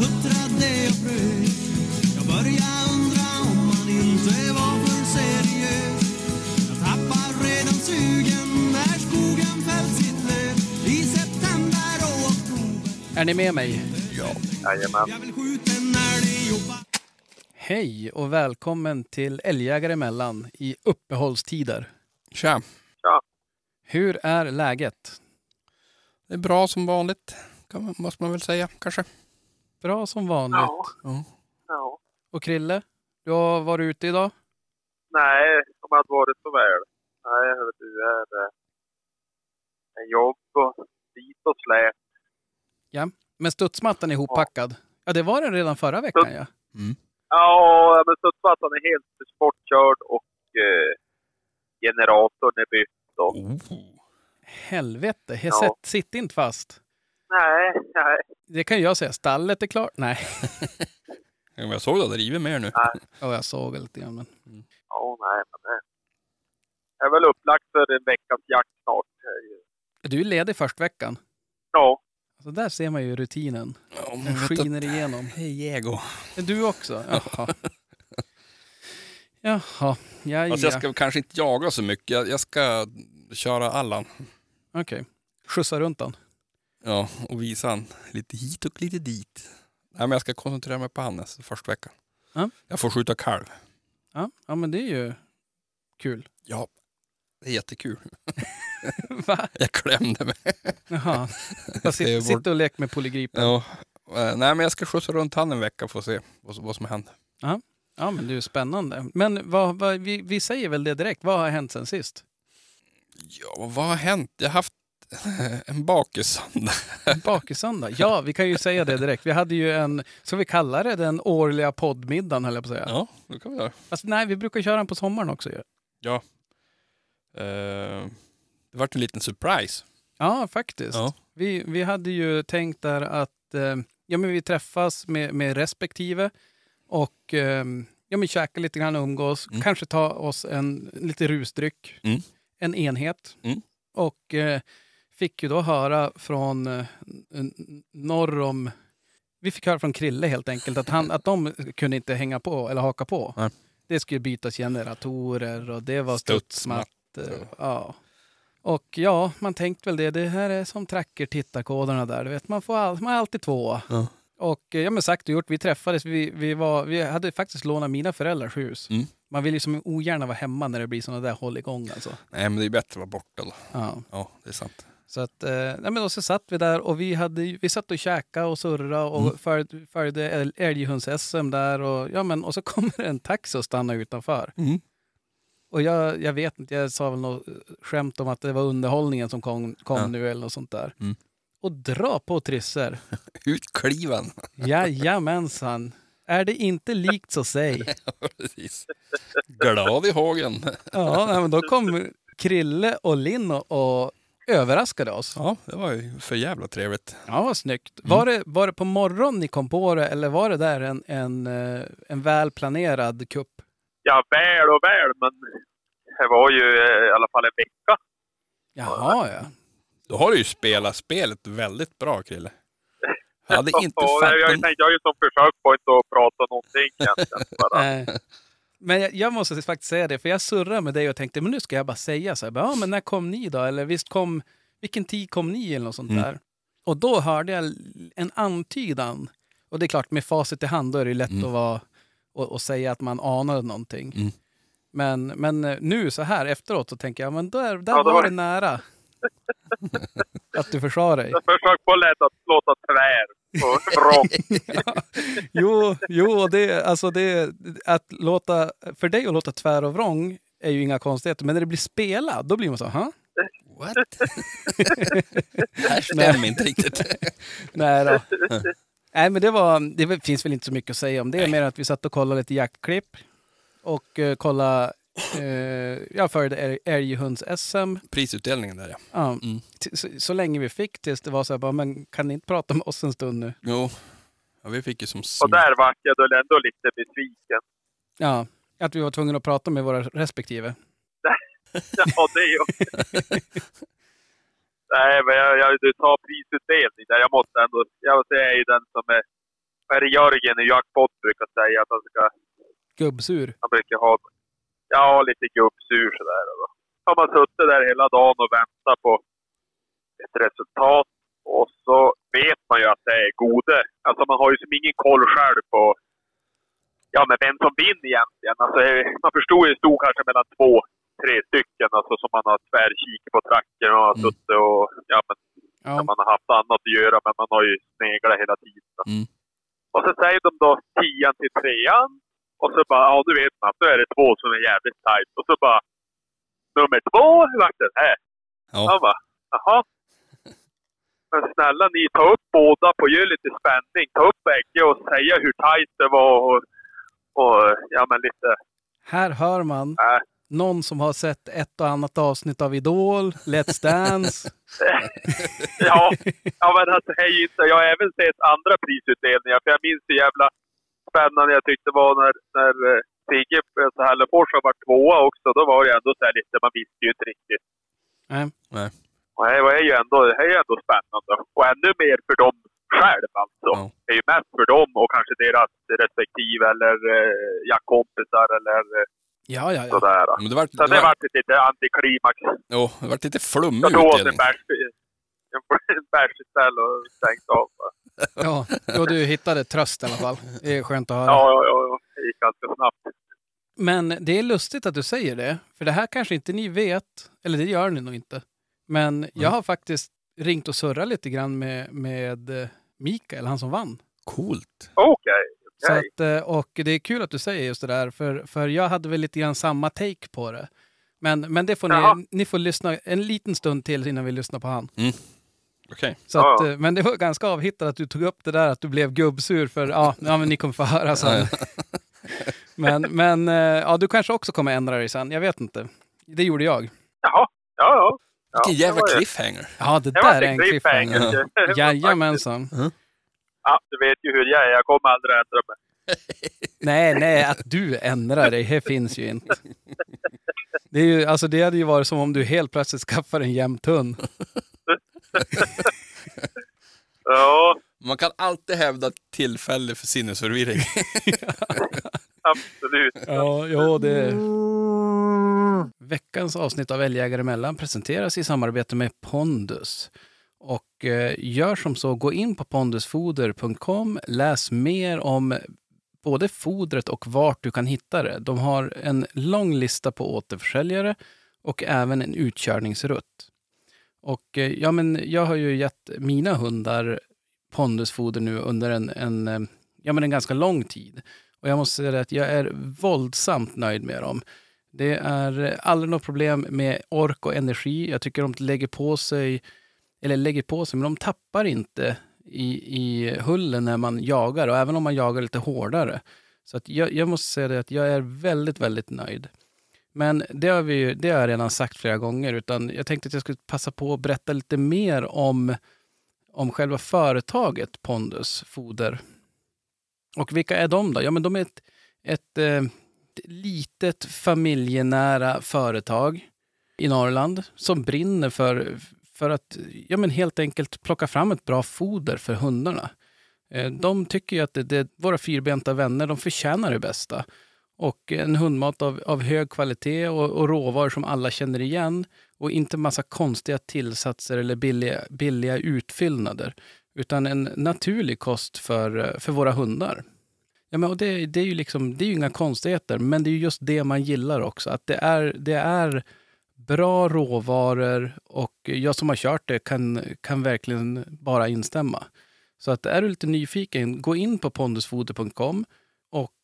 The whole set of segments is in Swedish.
huttrade och frös Jag började undra om man inte var för seriös Jag tappar redan sugen när skogen fällt sitt löv I september och oktober Är ni med mig? Jajamän. I jobba Hej och välkommen till Älgjägare emellan i uppehållstider. Tja. Hur är läget? Det är bra som vanligt, måste man väl säga kanske. Bra som vanligt. Ja. Ja. ja. Och Krille, du har varit ute idag? Nej, de hade varit så väl. Nej, jag vet du, är en jobb och dit och släp. Men studsmattan är ihoppackad? Ja, det var den redan förra veckan ja. Mm. Ja, men studsmattan är helt sportkörd och eh, generatorn är bytt. Och, Oh. Helvete, he, Ja. sitt inte fast. Nej, nej. Det kan jag säga, stallet är klart. Nej, Ja, Jag såg att det river mer nu. ja, jag såg lite grann. Men... Ja, nej, men det är väl upplagt för en veckas jakt snart. Du är ledig först veckan. Ja, Så där ser man ju rutinen. Ja, Den du- skiner igenom. Hej Diego. Är du också? Jaha. Jaha, ja, Alltså jag ja. ska kanske inte jaga så mycket. Jag, ska köra Allan. Okej. Skjutsa runt den. Ja, och visa han lite hit och lite dit. Nej, men jag ska koncentrera mig på han nästa första veckan. Ja. Jag får skjuta kalv. Ja, ja, men det är ju kul. Ja, det är jättekul. Va? Jag klämde mig. Jaha. Jag sitter, sitter och leker med polygripen. Ja. eh, Nej, men jag ska skjutsa runt han en vecka för att se vad, vad som händer. Ja, men det är ju spännande. Men vad, vad, vi, vi säger väl det direkt. Vad har hänt sen sist? Ja, vad har hänt? Jag har haft en bakisöndag. Bakisöndag? Ja, vi kan ju säga det direkt. Vi hade ju en, ska vi kalla det den årliga poddmiddagen höll jag på att säga. Ja, det kan vi göra. Fast nej, vi brukar köra den på sommaren också ju. Eh, det vart en liten surprise. Ja, faktiskt. Ja. Vi, vi hade ju tänkt där att eh, ja, men vi träffas med, med respektive och eh, ja, men käka lite grann och umgås. Mm. Kanske ta oss en lite rusdryck, Mm. en enhet. Mm. Och eh, fick ju då höra från eh, norr om... Vi fick höra från Krille helt enkelt att, han, att de kunde inte hänga på eller haka på. Nej. Det skulle bytas generatorer och det var Studsmatt. studsmattor. Ja. Och ja, man tänkte väl det. Det här är som tracker tittarkoderna där. Du vet, man, får all, man är alltid två. Ja. Och eh, ja, men sagt och gjort, vi träffades. Vi, vi, var, vi hade faktiskt lånat mina föräldrars hus. Mm. Man vill ju som ogärna vara hemma när det blir sådana där håll igång alltså. Nej, men det är bättre att vara borta då. Ja. Ja, det är sant. Så att, eh, nej, men då så satt vi där och vi, hade, vi satt och käkade och surrade och Mm. följde, följde älg- älghunds-SM där. Och, ja, men, och så kommer en taxi och stannar utanför. Mm. Och jag, jag vet inte, jag sa väl något skämt om att det var underhållningen som kom, kom Ja. nu eller något sånt där. Mm. Och dra på trisser. Utkliven. Jajamensan. Är det inte likt så säg. Precis. Glad i hågen. Ja, nej, men då kom Krille och Linn och, och överraskade oss. Ja, det var ju för jävla trevligt. Ja, vad snyggt. Var, det, var det på morgonen ni kom på det eller var det där en, en, eh, en väl planerad kupp? Ja, väl och väl, men det var ju eh, i alla fall en vecka. Jaha, ja. Då har du ju spelat spelet väldigt bra, Krille. Jag hade inte jag, fattat... tänkte, jag har ju som försökt på inte att prata någonting egentligen. Bara. Men jag, jag måste faktiskt säga det, för jag surrade med dig och tänkte men nu ska jag bara säga så här, ja, men när kom ni då? Eller visst kom, vilken tid kom ni eller något sånt Mm. där? Och då hörde jag en antydan. Och det är klart, med facit i hand då är det lätt Mm. att vara och, och säga att man anade någonting. Mm. Men, men eh, nu så här efteråt så tänker jag, men där, där Ja, var var det- nära. att du försvarar dig. Jag försökte på lätt att låta tvär och vrång. Jo, jo det, alltså det, att låta, för dig att låta tvär och vrång är ju inga konstigheter. Men när det blir spelat, då blir man så, ha? What? det här stämmer inte riktigt. Nej då. Nej, men det, var, det finns väl inte så mycket att säga om det. Mer att vi satt och kollade lite jaktklipp. Och uh, kollade, uh, jag älg- älghunds-SM. Prisutdelningen där ja. Ja, Mm. så, så länge vi fick tills det var så här, bara, men kan ni inte prata med oss en stund nu? Jo. Ja, vi fick ju som Och där vart jag då ändå lite besviken. Ja, att vi var tvungna att prata med våra respektive. Ja, det ju... Nej, men jag, jag, du tar prisutdelning där. Jag måste ändå... Jag är ju den som är... Vad är det Jörgen i Jackpot brukar säga? Att han ska... Gubbsur. Han brukar ha... Ja, lite gubbsur sådär. Då har man suttit där hela dagen och väntat på ett resultat. Och så vet man ju att det är gode. Alltså man har ju som ingen koll själv på... Ja, men vem som vinner egentligen. Alltså, man förstod ju det stod kanske mellan två, tre stycken. Alltså som man har tvärkikat på tracken och har Mm. suttit och... Ja, men Ja. man har haft annat att göra, men man har ju sneglat hela tiden. Mm. Och så säger de då tian till trean. Och så bara, ja nu vet man då är det två som är jävligt tajt. Och så bara, nummer två vart den här. Ja. Han bara, jaha. Men snälla ni, ta upp båda på, gör lite spänning. Ta upp bägge och säga hur tajt det var och, och ja men lite, Här hör man äh, någon som har sett ett och annat avsnitt av Idol, Let's Dance. ja, ja men alltså, inte, jag har även sett andra prisutdelningar. För jag minns hur jävla spännande jag tyckte var när, när eh, Sigge Hällefors har varit tvåa också. Då var det ändå så här lite, man visste ju inte riktigt. Nej. Nej. Och det är ju ändå, det är ju ändå spännande. Och ännu mer för dem själv alltså. Ja. Det är ju mest för dem och kanske deras respektive eller eh, jaktkompisar eller eh, Ja, ja, ja. sådär. Men det var, Så det det var, vart ett litet antiklimax. jo, det var lite flummig Jag tog åt en utdelning. bärs, istället och stängt av. ja. Jo, du hittade tröst i alla fall. Det är skönt att höra. Ja, ja, ja. Det gick ganska snabbt. Men det är lustigt att du säger det. För det här kanske inte ni vet. Eller det gör ni nog inte. Men jag har faktiskt ringt och surrat lite grann med, med eh, Mikael, han som vann. Coolt. Okej. Okej. att, eh, och det är kul att du säger just det där, för, för jag hade väl lite grann samma take på det. Men, men det får Jaha. ni, ni får lyssna en liten stund till innan vi lyssnar på han. Okej. Så Ja. att, eh, men det var ganska avhittat att du tog upp det där att du blev gubbsur för ja, ja men ni kommer få höra sen. men men eh, ja, du kanske också kommer ändra dig sen, jag vet inte. Det gjorde jag. Jaha. Ja, ja. ja Vilken jävla cliffhanger. Ja, det Det där är en cliffhanger. cliffhanger. Jajamensan. Ja, du vet ju hur jag är. Jag kommer aldrig att ändra mig. Nej, nej, att du ändrar dig, det finns ju inte. Det, är ju, alltså det hade ju varit som om du helt plötsligt skaffar en jämthund. Ja, Man kan alltid hävda tillfälle för sinnesförvirring. absolut. Ja, jo, det... Veckans avsnitt av Älgjägare emellan presenteras i samarbete med Pondus. Och eh, gör som så, gå in på pondusfoder.com, läs mer om både fodret och vart du kan hitta det. De har en lång lista på återförsäljare och även en utkörningsrutt. Och eh, ja, men jag har ju gett mina hundar pondusfoder nu under en, en, eh, ja, men en ganska lång tid. Och jag måste säga att jag är våldsamt nöjd med dem. Det är aldrig något problem med ork och energi. Jag tycker de lägger på sig, eller lägger på sig, men de tappar inte i, i hullen när man jagar och även om man jagar lite hårdare. Så att jag, jag måste säga det att jag är väldigt, väldigt nöjd. Men det har, vi, ju- det har jag redan sagt flera gånger. Utan jag tänkte att jag skulle passa på att berätta lite mer om, om själva företaget Pondus Foder. Och vilka är de då? Ja, men de är ett, ett eh, ett litet familjenära företag i Norrland som brinner för, för att ja, men helt enkelt plocka fram ett bra foder för hundarna. Eh, de tycker ju att det, det, våra fyrbenta vänner de förtjänar det bästa. Och en hundmat av, av hög kvalitet och, och råvaror som alla känner igen. Och inte massa konstiga tillsatser eller billiga, billiga utfyllnader. Utan en naturlig kost för, för våra hundar. Ja, men och det, det, är ju liksom, det är ju inga konstigheter, men det är just det man gillar också. Att det är, det är bra råvaror och jag som har kört det kan, kan verkligen bara instämma. Så att är du lite nyfiken, gå in på pondusfoder.com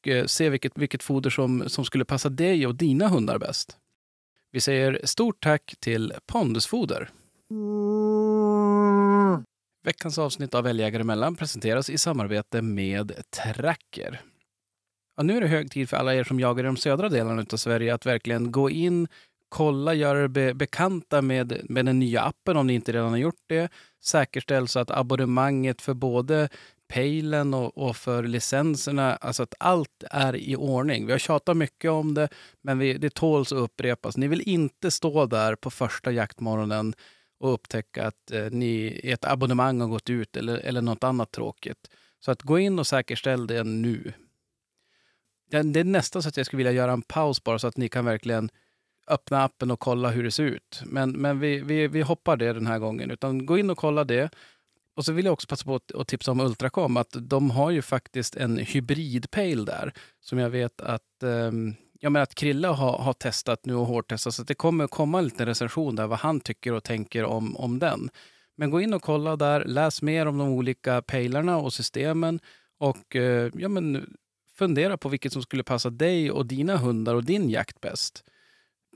och eh, se vilket, vilket foder som, som skulle passa dig och dina hundar bäst. Vi säger stort tack till Pondusfoder. Veckans avsnitt av Älgjägare emellan presenteras i samarbete med Tracker. Ja, nu är det hög tid för alla er som jagar i de södra delarna av Sverige att verkligen gå in, kolla, göra er be bekanta med, med den nya appen om ni inte redan har gjort det. Säkerställ så att abonnemanget för både pejlen och, och för licenserna, alltså att allt är i ordning. Vi har tjatat mycket om det, men vi, det tåls att upprepas. Ni vill inte stå där på första jaktmorgonen och upptäcka att eh, ni, ert abonnemang har gått ut eller, eller något annat tråkigt. Så att gå in och säkerställ det nu. Det, det är nästan så att jag skulle vilja göra en paus bara så att ni kan verkligen öppna appen och kolla hur det ser ut. Men, men vi, vi, vi hoppar det den här gången. Utan gå in och kolla det. Och så vill jag också passa på att, tipsa om Ultracom. Att de har ju faktiskt en hybridpejl där. Som jag vet att, eh, jag menar att Krille har, har testat nu och hårdtestat. Så det kommer komma en liten recension där vad han tycker och tänker om, om den. Men gå in och kolla där. Läs mer om de olika pejlarna och systemen. Och eh, ja, men, fundera på vilket som skulle passa dig och dina hundar och din jakt bäst.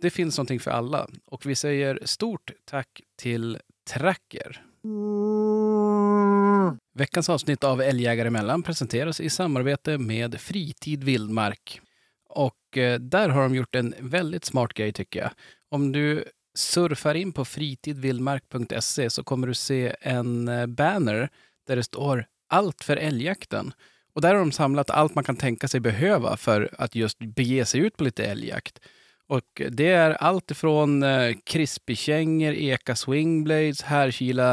Det finns någonting för alla. Och vi säger stort tack till Tracker. Veckans avsnitt av Älgjägare emellan presenteras i samarbete med Fritid Vildmark. Och eh, där har de gjort en väldigt smart grej tycker jag. Om du surfar in på fritidvildmark.se så kommer du se en eh, banner där det står allt för älgjakten. Och där har de samlat allt man kan tänka sig behöva för att just bege sig ut på lite älgjakt. Och det är allt ifrån eh, eka swingblades, härkila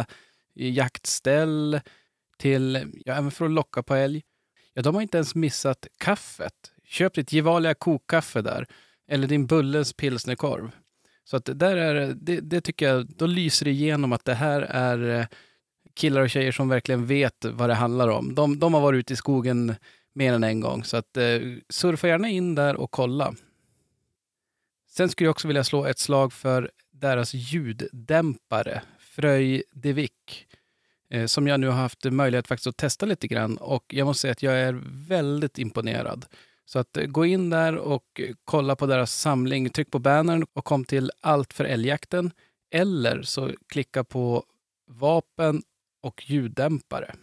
eh, jaktställ till, ja, även för att locka på älg. Ja, de har inte ens missat kaffet. Köp ditt Gevalia kokkaffe där. Eller din Bullens pilsnerkorv. Så att där är, det, det tycker jag, då lyser det igenom att det här är eh, killar och tjejer som verkligen vet vad det handlar om. De, de har varit ute i skogen mer än en gång. Så att eh, surfa gärna in där och kolla. Sen skulle jag också vilja slå ett slag för deras ljuddämpare, Fröj Devik, eh, som jag nu har haft möjlighet faktiskt att testa lite grann och jag måste säga att jag är väldigt imponerad. Så att eh, gå in där och eh, kolla på deras samling, tryck på bannern och kom till Allt för älgjakten eller så klicka på vapen och ljuddämpare.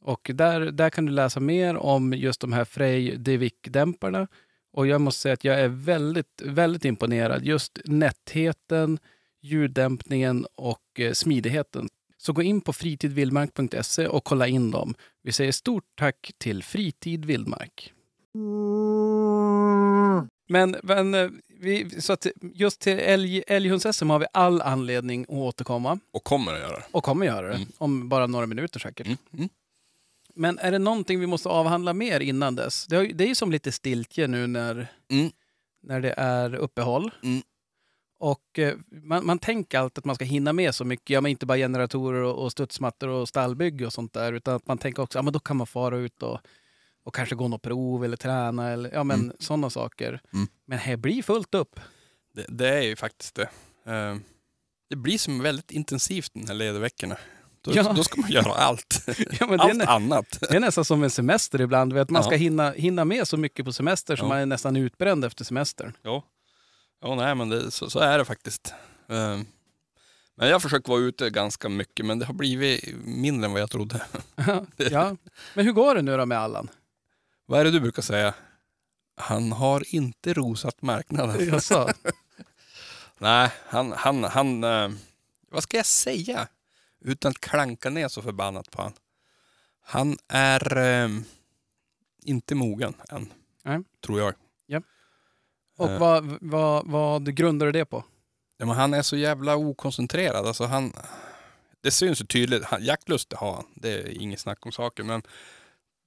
Och där, där kan du läsa mer om just de här Frey Devik-dämparna och jag måste säga att jag är väldigt, väldigt imponerad. Just nättheten, ljuddämpningen och eh, smidigheten. Så gå in på fritidvildmark.se och kolla in dem. Vi säger stort tack till Fritid Vildmark. Men, men eh, vi, så att just till älg, älghunds-SM har vi all anledning att återkomma. Och kommer att göra. Och kommer göra det. Mm. Om bara några minuter säkert. Mm. Mm. Men är det någonting vi måste avhandla mer innan dess? Det, har, ju- det är ju som lite stiltje nu när, Mm. när det är uppehåll. Mm. Och eh, man, man tänker alltid att man ska hinna med så mycket, ja, men inte bara generatorer och, och studsmattor och stallbygge och sånt där, utan att man tänker också, ja men då kan man fara ut och, och kanske gå något prov eller träna eller ja men Mm. sådana saker. Mm. Men här blir fullt upp. Det, det är ju faktiskt det. Eh, Det blir som väldigt intensivt den här ledigveckorna. Då, Ja. då ska man göra allt. Ja, men det, är, allt annat. det är nästan som en semester ibland, vet, man Ja. ska hinna, hinna med så mycket på semester så man är nästan utbränd efter semestern. Ja, ja nej, men det, så, så är det faktiskt. Eh, Men jag försöker vara ute ganska mycket, men det har blivit mindre än vad jag trodde. ja. Men hur går det nu då med Allan? Vad är det du brukar säga? Han har inte rosat marknaden. Jaså? Nej, han, han, han eh, vad ska jag säga? Utan att klanka ner så förbannat på han. Han är eh, inte mogen än, Nej. tror jag. Och Eh. vad, vad, vad grundar du det på? Ja, men han är så jävla okoncentrerad. Alltså han, det syns ju tydligt. Han, jaktlust har han. Det är inget snack om saker. Men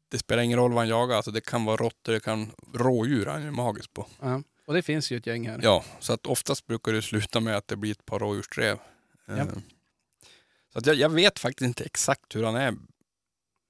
det spelar ingen roll vad han jagar. Alltså det kan vara råttor, det kan rådjur han är magisk på. Ja. Och det finns ju ett gäng här. Ja, så att oftast brukar det sluta med att det blir ett par rådjursdrev. Ja. Så att jag, jag vet faktiskt inte exakt hur han är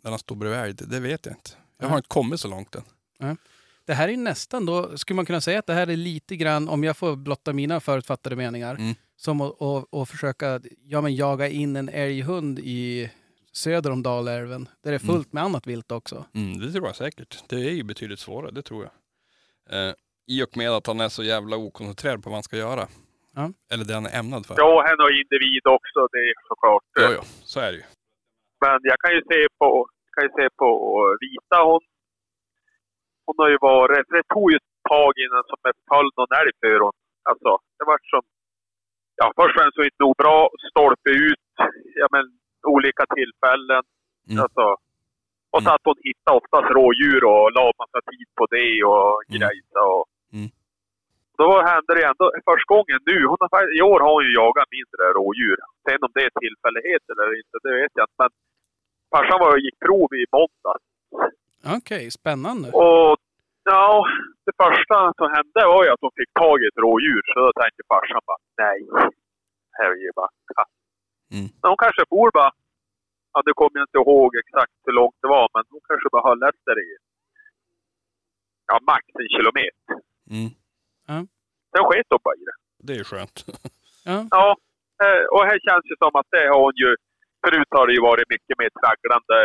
när han står bredvid älg. Det, det vet jag inte. Jag har Nej. inte kommit så långt än. Det här är nästan då, skulle man kunna säga att det här är lite grann, om jag får blotta mina förutfattade meningar, Mm. som att, att, att försöka ja, men jaga in en älghund i söder om Dalälven, där det är Mm. fullt med annat vilt också. Mm, det tror jag säkert. Det är ju betydligt svårare, det tror jag. Eh, I och med att han är så jävla okoncentrerad på vad han ska göra. Ja. Eller det han är ämnad för. Ja, han har individ också, det är såklart. ja, ja. Så är det ju. Men jag kan ju se på, kan ju se på Vita, hon, hon har ju varit, för det tog ju ett tag innan som det föll någon älg för hon. Alltså, det var som, ja först och främst så inte nog bra, stolpe ut, ja men olika tillfällen. Mm. Alltså, och så Mm. att hon hittade oftast rådjur och la massa tid på det och Mm. grejsa och. Då hände det ändå, första gången nu, hon har, i år har hon ju jagat mindre rådjur. Sen om det är tillfällighet eller inte, det vet jag inte. Men farsan var och gick prov i måndags. Okej, spännande. Och ja, det första som hände var ju att de fick tag i ett rådjur. Så då tänkte farsan bara, nej, här är ju bara katt. Mm. Men hon kanske for bara, ja det kommer jag inte ihåg exakt hur långt det var, men hon kanske bara höll efter i, ja max en kilometer. Mm. Sen sket de bara i det. Det är ju skönt. Ja. Ja, eh, och här känns det som att det har hon ju... Förut har det ju varit mycket mer tragglande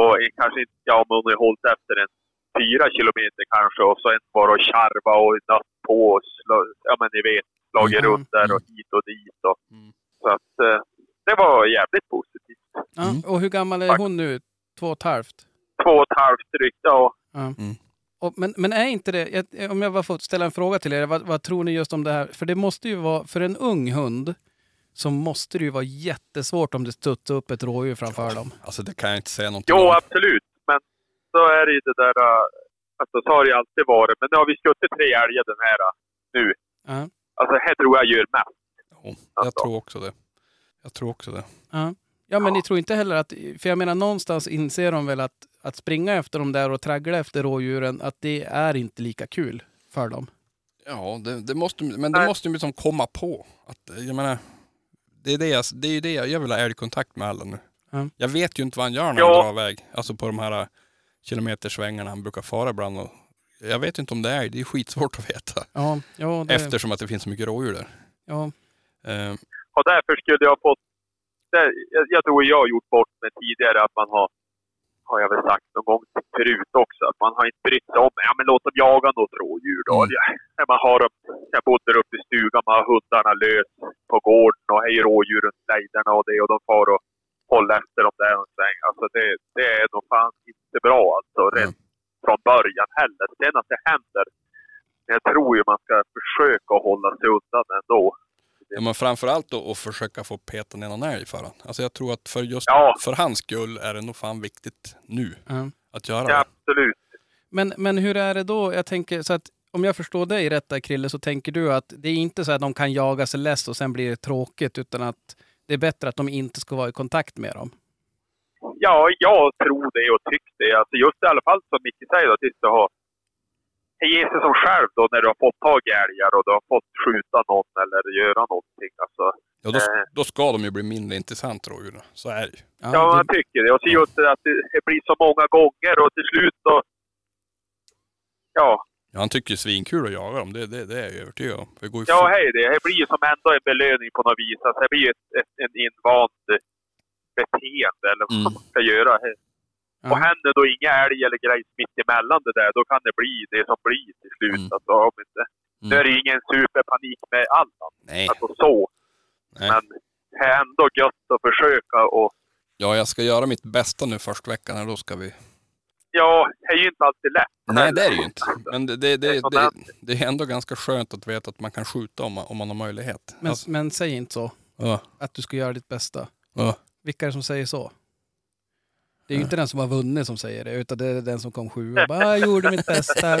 och kanske inte, ja om hon har hållit efter en fyra kilometer kanske och så en och charva och nött på och slå, ja men ni vet, slagit Mm, runt där och hit och dit och Mm. så att eh, det var jävligt positivt. Ja. Mm. Och hur gammal är hon nu? Två och ett halvt? Två och ett halvt drygt, ja. Ja. Mm. Och, men, men är inte det, jag- om jag bara får ställa en fråga till er, vad, vad tror ni just om det här? För det måste ju vara, för en ung hund, så måste det ju vara jättesvårt om det studsar upp ett rådjur framför dem. Alltså det kan jag inte säga någonting Jo, om. absolut. Men så är det ju det där... Alltså, så har det alltid varit. Men nu har vi skjutit tre älgar den här nu. Ja. Alltså, här tror jag gör mest. Jo, jag Alltså. tror också det. Jag tror också det. Ja. Ja, men ni tror inte heller att, för jag menar någonstans inser de väl att, att springa efter dem där och traggla efter rådjuren, att det är inte lika kul för dem. Ja, det, det måste, men det måste ju liksom komma på. Att, jag menar, det är, det, jag, det är ju det jag, jag vill ha älgkontakt med alla nu. Ja. Jag vet ju inte vad han gör när Ja. han drar iväg. Alltså på de här äh, kilometersvängarna han brukar fara ibland. Och jag vet inte om det är det är skitsvårt att veta. Ja, ja, det, Eftersom att det finns så mycket rådjur där. ja, Eh, Och därför skulle jag fått... Jag, jag tror jag har gjort bort mig tidigare att man har... Har jag väl sagt någon gång förut också. Att man har inte brytt sig om... Ja, men låt dem jaga något rådjur då. Mm. Man har dem... Jag bodde där uppe i stugan, man har hundarna lös på gården och hej rådjur runt lejderna och det. Och de far och håller efter dem där en sväng. Alltså det, det är nog fan inte bra alltså. Mm. Rent från början heller. Sen att det händer. Jag tror ju man ska försöka hålla sig undan ändå. Ja, men framförallt då att försöka få peta ner någon älg för han. Alltså jag tror att för just Ja. för hans skull är det nog fan viktigt nu ja. att göra Ja, det. absolut. Men, men hur är det då? Jag tänker så att om jag förstår dig rätt där, Krille, så tänker du att det är inte så att de kan jaga sig less och sen blir det tråkigt, utan att det är bättre att de inte ska vara i kontakt med dem. Ja, jag tror det och tycker det. Alltså just i alla fall som Micke säger, att det ska som själv då när du har fått tag i älgar och du har fått skjuta någon eller göra någonting. Alltså, Ja, då, Eh. då ska de ju bli mindre intressant rådjuren. Så är det ju. ja, det- jag tycker det. Och så just det att det blir så många gånger och till slut då... Ja, Ja, han tycker ju svinkul att jaga dem, det, det, det är jag övertygad om. Det går ju ja hej det. Det blir ju som ändå en belöning på något vis. Alltså, det blir ju ett, ett, en invand beteende eller vad Mm. man ska göra. Ja. Och händer då inga älg eller grejs mitt emellan det där, då kan det bli det som blir till slut. Mm. Alltså, om inte, Nu är det ingen superpanik med allt. Nej, Alltså så. nej. Men det är ändå gött att försöka och Ja, jag ska göra mitt bästa nu första veckan här, då ska vi Ja, det är ju inte alltid lätt. Nej, det är det ju inte. Men det, det, det, det, det är ändå ganska skönt att veta att man kan skjuta om man, om man har möjlighet. Men, Alltså, men säg inte så. ja, Att du ska göra ditt bästa. ja. Vilka är det som säger så? Det är ju inte den som har vunnit som säger det, utan det är den som kom sjua och bara "Ah, “jag gjorde mitt bästa”.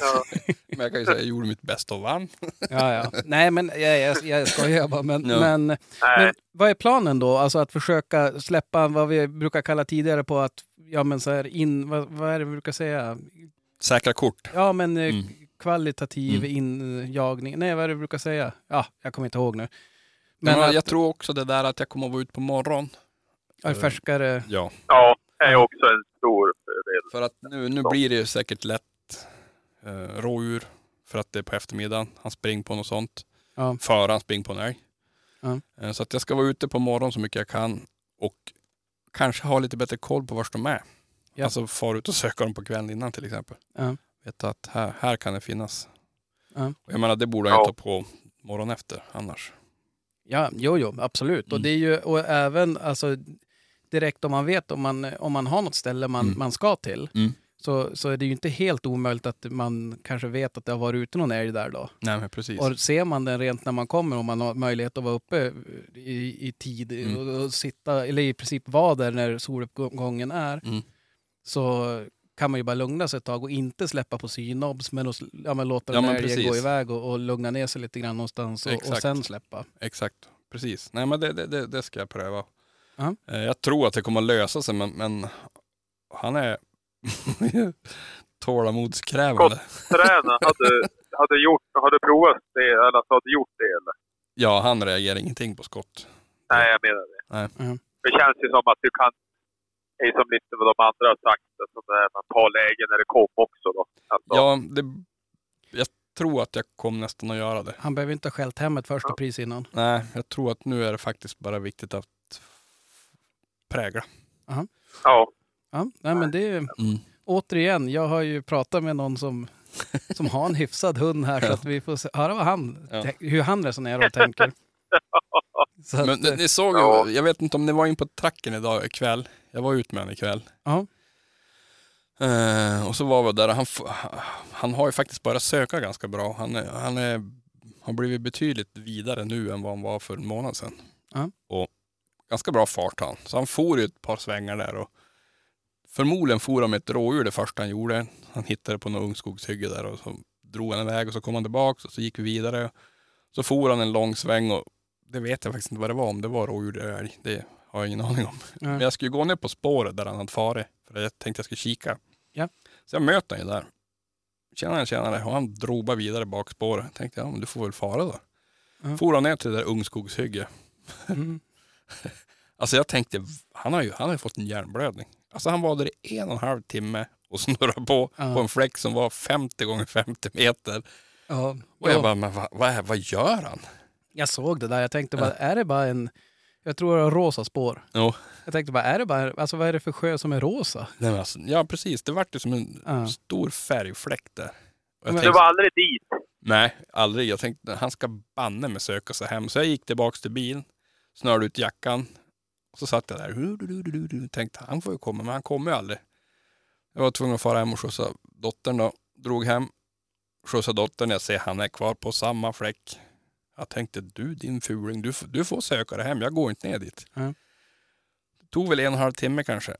Ja. Men jag kan ju säga jag gjorde mitt bästa och vann. Ja, ja. Nej, men jag, jag, jag skojar bara. Men, Ja. men, men vad är planen då? Alltså att försöka släppa vad vi brukar kalla tidigare på att, ja men så här in, vad, vad är det vi brukar säga? Säkra kort. Ja men eh, Mm. kvalitativ injagning. Nej, vad är det vi brukar säga? Ja, jag kommer inte ihåg nu. Men Men att, jag tror också det där att jag kommer att vara ute på morgon. Är färskare. Ja. ja, är också en stor fördel. För att nu, nu blir det ju säkert lätt eh, rådjur. För att det är på eftermiddagen. Han springer på något sånt. Ja. Före han springer på en älg. Ja. Eh, så att jag ska vara ute på morgonen så mycket jag kan. Och kanske ha lite bättre koll på var de är. Ja. Alltså fara ut och söka dem på kvällen innan till exempel. Ja. Veta att här, här kan det finnas. Ja. Och jag menar det borde jag Ja. ta på morgonen efter annars. Ja, jo, jo, absolut. Och Mm. det är ju, och även alltså, direkt om man vet om man, om man har något ställe man, Mm. man ska till, Mm. så, så är det ju inte helt omöjligt att man kanske vet att det har varit ute någon älg där då. Nej men precis. Och ser man den rent när man kommer, om man har möjlighet att vara uppe i, i tid Mm. och, och sitta, eller i princip vara där när soluppgången är, Mm. så kan man ju bara lugna sig ett tag och inte släppa på synobs, men, att, ja, men låta Ja, den precis. gå iväg och, och lugna ner sig lite grann någonstans och, och sen släppa. Exakt, precis. Nej men det, det, det, det ska jag pröva. Ja. Eh, Jag tror att det kommer att lösa sig men, men han är tålamodskrävande. Träna, hade, hade, gjort, hade provat det, eller alltså, hade gjort det eller? Ja, han reagerar ingenting på skott. Nej, jag menar det. Nej. Mm. Det känns ju som att du kan, det är som lite vad de andra har sagt, alltså när man tar lägen när det kom också då. Alltså, Ja, det, jag tror att jag kommer nästan att göra det. Han behöver inte ha skällt hem ett första Ja. pris innan. Nej, jag tror att nu är det faktiskt bara viktigt att prägla. ja. Ja, nej, men det är, Mm. återigen, jag har ju pratat med någon som, som har en hyfsad hund här, så att vi får se, höra vad han, Ja. hur han resonerar och tänker. Så att, Men ni, eh, ni såg Ja. jag vet inte om ni var in på tracken idag ikväll. Jag var ute med honom ikväll. ja, Eh, och så var vi där han, han har ju faktiskt börjat söka ganska bra. Han, är, han är, har blivit betydligt vidare nu än vad han var för en månad sedan. Ja. Och ganska bra fart han. Så han for ju ett par svängar där och förmodligen for han med ett rådjur det första han gjorde. Han hittade på något ungskogshygge där och så drog han iväg och så kom han tillbaka och så gick vi vidare. Så for han en lång sväng och det vet jag faktiskt inte vad det var, om det var rådjur eller älg. Det har jag ingen aning om. ja. Men jag skulle gå ner på spåret där han hade farit. För jag tänkte jag skulle kika. Ja. Så jag möter honom ju där. Tjenare, tjenare. Och han drog bara vidare bak spåret. Tänkte ja, men du får väl fara då. Ja. For han ner till det där ungskogshygge. Mm. Alltså jag tänkte, han har ju, han har ju fått en hjärnblödning. Alltså han var där i en och en halv timme och snurrade på Ja. på en fläck som var 50 gånger 50 meter. ja. Och jag Ja, bara, men vad, vad, är- vad gör han? jag såg det där, jag tänkte bara, är det bara en, jag tror det var rosa spår. Jo. Jag tänkte bara, är det bara, alltså vad är det för sjö som är rosa? Nej, men alltså, ja precis, det vart ju som en Ja. stor färgfläck där. Men- Du tänkte, var aldrig dit? Nej, aldrig. Jag tänkte han ska banne med söka sig hem. Så jag gick tillbaks till bilen, snörde ut jackan. Och så satt jag där. Du. Tänkte han får ju komma, men han kommer ju aldrig. Jag var tvungen att fara hem och skjutsa dottern då. Drog hem, skjutsade dottern. Jag ser han är kvar på samma fläck. Jag tänkte du din fuling, du, du får söka dig hem. Jag går inte ner dit. Ja. Det tog väl en och en halv timme kanske.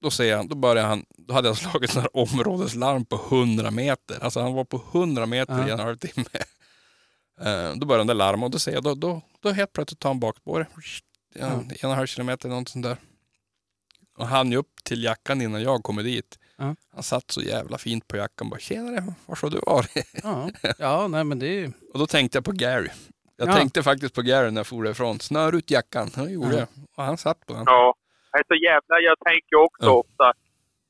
Då ser jag, då började han, då hade jag slagit sån här områdeslarm på 100 meter. Alltså han var på 100 meter Ja. i en halv timme. Eh, då började han där larma och då ser jag, då, då, då helt plötsligt tar han bakspåret. Ja, Ja. En och en halv kilometer, något sånt där. Och han upp till jackan innan jag kommer dit. Ja. Han satt så jävla fint på jackan. Bara, tjenare, var har du varit? Ja, ja nej men det är ju, Och då tänkte jag på Gary. Jag Ja. tänkte faktiskt på Gary när jag for ifrån. Snör ut jackan. Det gjorde Ja. jag. Och han satt på den. Ja. Jag är så jävla, jag tänker också Ja. ofta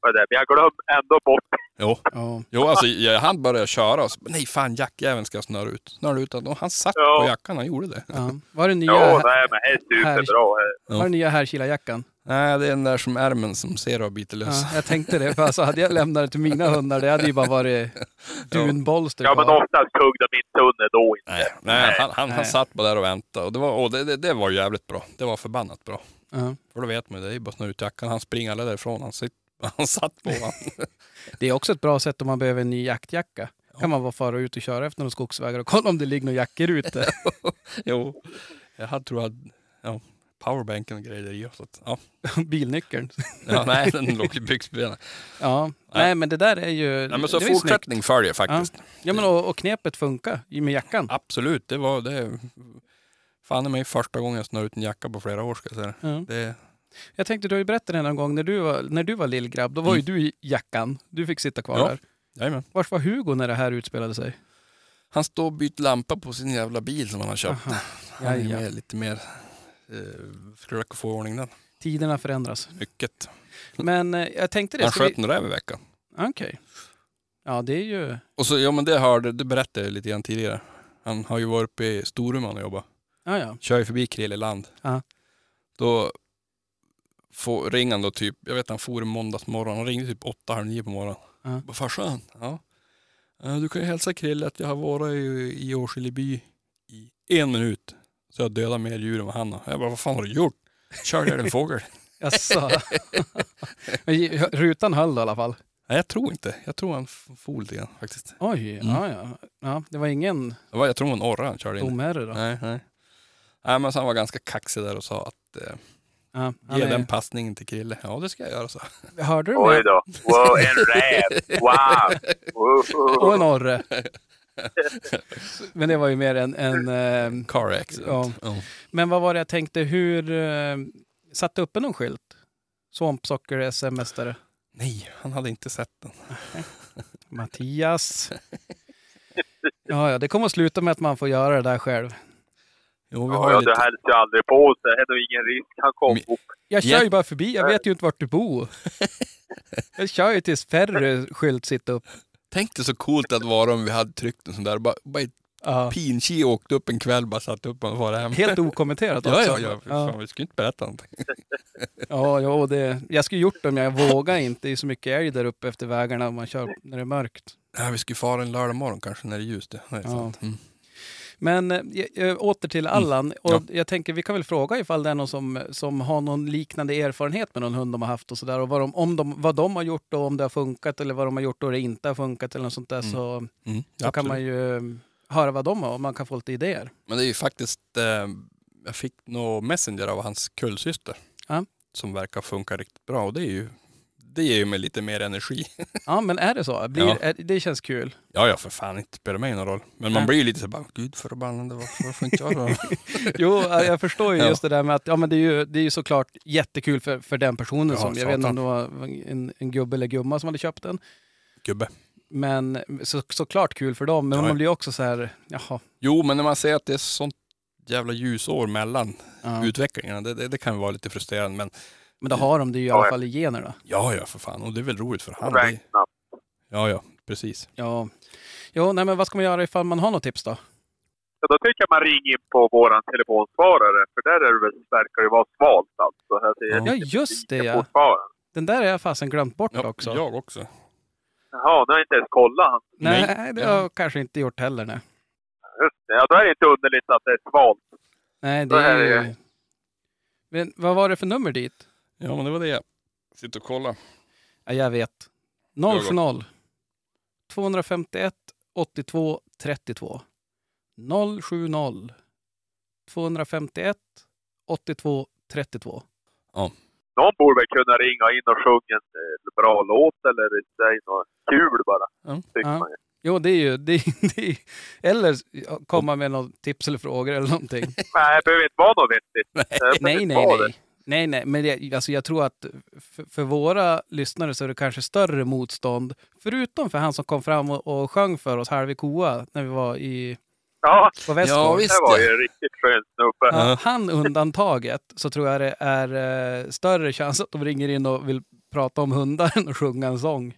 på det, men jag glömmer ändå bort Jo, ja. jo alltså jag, han började köra och så, nej fan jackjäveln ska jag snöra ut. Snöra ut. Och han satt Ja. på jackan, han gjorde det. ja. Var det nya, Ja, nej, men det är superbra. var det nya Härkila-jackan? Nej, det är den där som ärmen som ser och biter lös. Ja, jag tänkte det, för alltså hade jag lämnat det till mina hundar, det hade ju bara varit dunbolster Ja, men oftast tugg de inte under då inte. Nej, nej, han, han, han Nej. satt bara där och väntade. Och, det, var, och det, det, det var jävligt bra. Det var förbannat bra. Ja. För då vet man ju, det är bara att snöra ut jackan. Han springer alla därifrån. Han sitter Han satt på honom. Det är också ett bra sätt om man behöver en ny jaktjacka. kan man bara fara ut och köra efter några skogsvägar och kolla om det ligger några jackor ute. jo, jag hade, tror jag, ja, powerbanken och grejer i. Så att, ja. Bilnyckeln. ja, nej, den låg i byxbenen. Ja, nej men det där är ju... Nej, men så fortsättning följer faktiskt. Ja, men och, och knepet funkar med jackan. Absolut, det var det. Fan i mig första gången jag snurrade ut en jacka på flera år ska jag säga. Ja. Det, Jag tänkte, du har ju berättat det någon gång när du var, när du var lillgrabb, då var ju du i jackan. Du fick sitta kvar Mm. Ja. där. jajamän. Vars var Hugo när det här utspelade sig? Han står och byter lampa på sin jävla bil som han har köpt. Aha. Han är med lite mer, eh, försöka få ordning den. Tiderna förändras. Mycket. Men eh, jag tänkte det. Han ska vi- sköt en räv i veckan. Okej. Ja, det är ju... Och så, ja men det hörde, det berättade jag lite grann tidigare. Han har ju varit uppe i Storuman och jobbat. Ja, ja. Kör ju förbi Krilleland. Ja. Då får, ringer han då typ, jag vet han for i måndags morgon. Han ringde typ åtta, halv nio på morgonen. Bara, farsan, ja. Eh, Du kan ju hälsa Krille att jag har varit i, i Årskileby i en minut. Så jag dödade mer djur än vad han har. Jag bara, vad fan har du gjort? Körde en fågel? Jaså? Rutan höll då i alla fall? Nej jag tror inte. Jag tror han for lite grann faktiskt. Oj, Mm. ja, ja. ja. Det var ingen Det var, jag tror en orra han körde in. domherre då? Nej, nej. Nej men så han var ganska kaxig där och sa att eh, Ja, han ge är- den passningen till Krille. Ja det ska jag göra så. Hörde du Oj mig? då. Wow, en räv. Wow. Och en orre. Men det var ju mer en... en eh, Car accident. Ja. men vad var det jag tänkte, hur... Eh, satte uppe någon skylt? Svampsocker SM-mästare. Nej, han hade inte sett den. Mattias. Ja, ja, det kommer att sluta med att man får göra det där själv. Jo, vi Ja, har ju ja, lite... det hälsar ju aldrig på sig. Det är nog ingen risk. Han kom upp. Jag kör Ja. ju bara förbi, jag vet ju inte vart du bor. Jag kör ju tills färre skylt sitter upp. Tänk dig så coolt att vara om vi hade tryckt en sån där. Bara, bara ett Ja. pinchi åkte upp en kväll, bara satt upp och var hem. Helt okommenterat Ja, också. ja, ja. Ja. Fan, vi skulle inte berätta någonting. Ja, ja och det, jag skulle gjort det men jag vågar inte. Det är så mycket älg där uppe efter vägarna om man kör när det är mörkt. Ja, vi skulle fara en lördag morgon kanske när det är ljust. Det, det är Ja. Mm. Men eh, åter till Allan. Och Ja. Jag tänker vi kan väl fråga ifall det är någon som, som har någon liknande erfarenhet med någon hund de har haft och sådär. Och vad de, om de, vad de har gjort och om det har funkat eller vad de har gjort och det inte har funkat eller något sånt där. Mm. Så, Mm. så absolut. kan man ju eh, höra vad de har och man kan få lite idéer. Men det är ju faktiskt, eh, jag fick nog Messenger av hans kullsyster. Ja. Som verkar funka riktigt bra och det är ju, det ger ju mig lite mer energi. Ja, men är det så? Blir, Ja. är, det känns kul. Ja, ja för fan, inte spelar mig någon roll. Men man blir ju lite så bara, gud förbannade, varför, varför inte jag då? Jo, jag förstår ju just det där med att ja, men det, är ju, det är ju såklart jättekul för, för den personen. Som, jag vet inte om det var en, en gubbe eller gumma som hade köpt den. Gubbe. Men så, såklart kul för dem. Men man blir också så här, jaha. Jo, men när man ser att det är sånt jävla ljusår mellan Ja. utvecklingarna, det, det, det kan ju vara lite frustrerande. Men Men då har de det ju i Ja, alla ja. fall i generna. ja, ja för fan. Och det är väl roligt för han. Det, ja, ja, precis. Ja. Jo, nej men vad ska man göra ifall man har något tips då? Så då tycker jag man ringer in på våran telefonsvarare. För där är det väl, verkar det vara svalt alltså. Här ser jag Ja, just det ja. Den där har jag fasen glömt bort Ja, också. Jag också. Jaha, nu har jag inte ens kollat. han. Nej, Nej. det har jag kanske inte gjort heller. Nej, Just det. Ja, då är det inte underligt att det är svalt. nej Då det är är det ju... ju- Men vad var det för nummer dit? Ja, men det var det jag sitter och kollar. Ja, jag vet. 070 251 82 32. 070 251 82 32. Någon borde väl kunna ringa in och sjunga en eh, bra låt eller säga något kul bara. Ja. Tycker Ja. man ju. Jo, det är ju... Det är, det är, eller komma med något tips eller frågor eller någonting. Nej, det behöver inte vara något vettigt. Nej, nej, nej. Nej, nej, men det, alltså jag tror att för, för våra lyssnare så är det kanske större motstånd. Förutom för han som kom fram och, och sjöng för oss, Harvey Koa, när vi var i, Ja, på Västgård. Ja, visst. det var ju en riktigt skön snubbe. Ja, han undantaget så tror jag det är eh, större chans att de ringer in och vill prata om hundar än att sjunga en sång.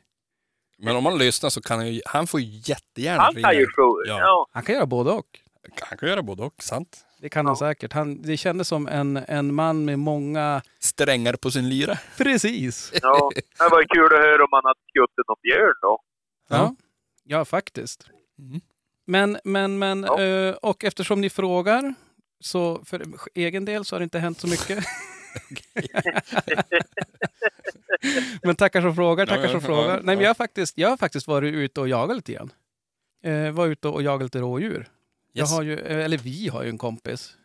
Men om man lyssnar så kan han ju, han får ju jättegärna Han kan ju sjunga. Ja. Ja. Han kan göra både och. Han kan göra både och, sant? Det kan han Ja. säkert. Han, det kändes som en, en man med många... Strängar på sin lyra. Precis! ja. Det var kul att höra om han hade skjutit någon björn då. Ja, ja faktiskt. Mm. Men, men, men, Ja. och eftersom ni frågar, så för egen del så har det inte hänt så mycket. Men tackar som frågar, tackar som ja, frågar. Nej, men ja. jag, har faktiskt, jag har faktiskt varit ute och jagat lite grann. Eh, var ute och jagat lite rådjur. Jag har ju, eh, eller vi har ju en kompis.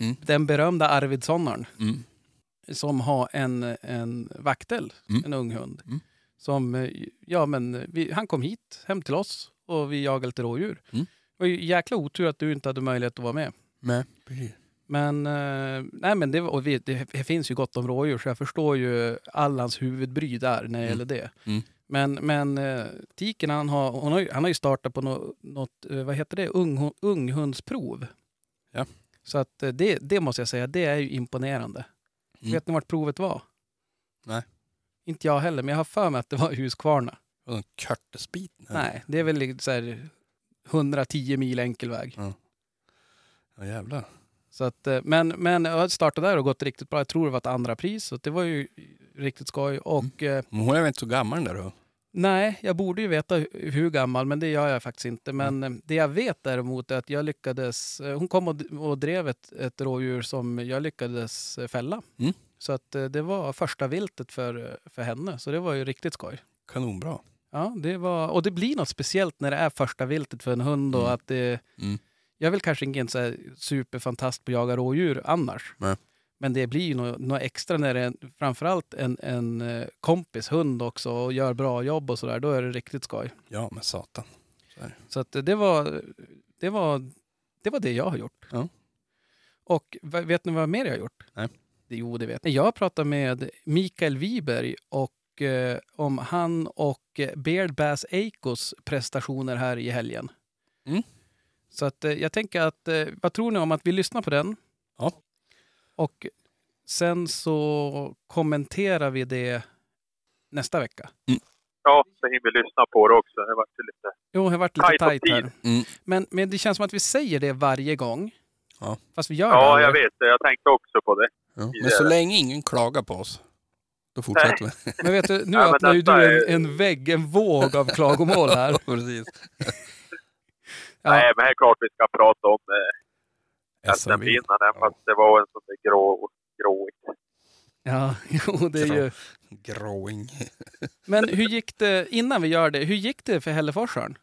Mm. Den berömda Arvidssonaren. Mm. Som har en, en vaktel, Mm. en ung hund. Mm. Som, eh, ja men vi, han kom hit, hem till oss och vi jagade lite rådjur. Mm. Det var ju jäkla otur att du inte hade möjlighet att vara med. Nej, precis. Men, eh, nej, men det, och vi, det, det finns ju gott om rådjur så jag förstår ju Allans huvudbry där när det Mm. gäller det. Mm. Men, men eh, Tiken han har, hon har, ju, han har ju startat på något, något eh, vad heter det, Ung, unghundsprov. Ja. Så att eh, det, det måste jag säga, det är ju imponerande. Mm. Vet ni vart provet var? Nej. Inte jag heller, men jag har för mig att det var Huskvarna. Vadå, en körtesbit? Nej, det är väl lite så här 110 mil enkel väg. Ja, jävlar. Så att, men, men jag har startat där och gått riktigt bra. Jag tror det var ett andra pris, så det var ju riktigt skoj. Och Mm. eh, hon är väl inte så gammal där då? nej, jag borde ju veta hu- hur gammal, men det gör jag faktiskt inte. Men eh, det jag vet däremot är att jag lyckades... eh, Hon kom och, drev ett, ett rådjur som jag lyckades fälla. Mm. Så att det var första viltet för, för henne, så det var ju riktigt skoj. Kanonbra. Ja, det var, och det blir något speciellt när det är första viltet för en hund. Och Mm. att det, Mm. Jag väl kanske ingen så superfantast på att jaga rådjur annars. Nej. Men det blir ju något, något extra när det är framförallt en, en eh, kompis hund också och gör bra jobb och sådär. Då är det riktigt skoj. Ja, men satan. Så att det, var, det, var, det var det jag har gjort. Ja. Och vet ni vad mer jag har gjort? Nej. Jo, det vet ni. Jag har pratat med Mikael Wiberg och, eh, om han och eh, Beard Bass Eikos prestationer här i helgen. Mm. Så att, eh, jag tänker att, eh, vad tror ni om att vi lyssnar på den? Ja. Och sen så kommenterar vi det nästa vecka. Ja, så hinner vi lyssna på det också. Det var ju lite... Jo, det har varit lite Tajt här. Mm. Men, men det känns som att vi säger det varje gång. Ja. Fast vi gör Ja, det jag vet det. Jag tänkte också på det. Ja. Men så länge ingen klagar på oss, då fortsätter vi. Men vet du, nu Ja, öppnar ju du en, är- en vägg, en våg av klagomål här. Precis. Ja. Nej, men det är klart vi ska prata om eh, SMV. SM-vinnaren. Ja. Fast det var en sån där grå, gråigt. Ja, jo, det är ju... Growing. Men hur gick det, innan vi gör det, hur gick det för Hälleforsaren?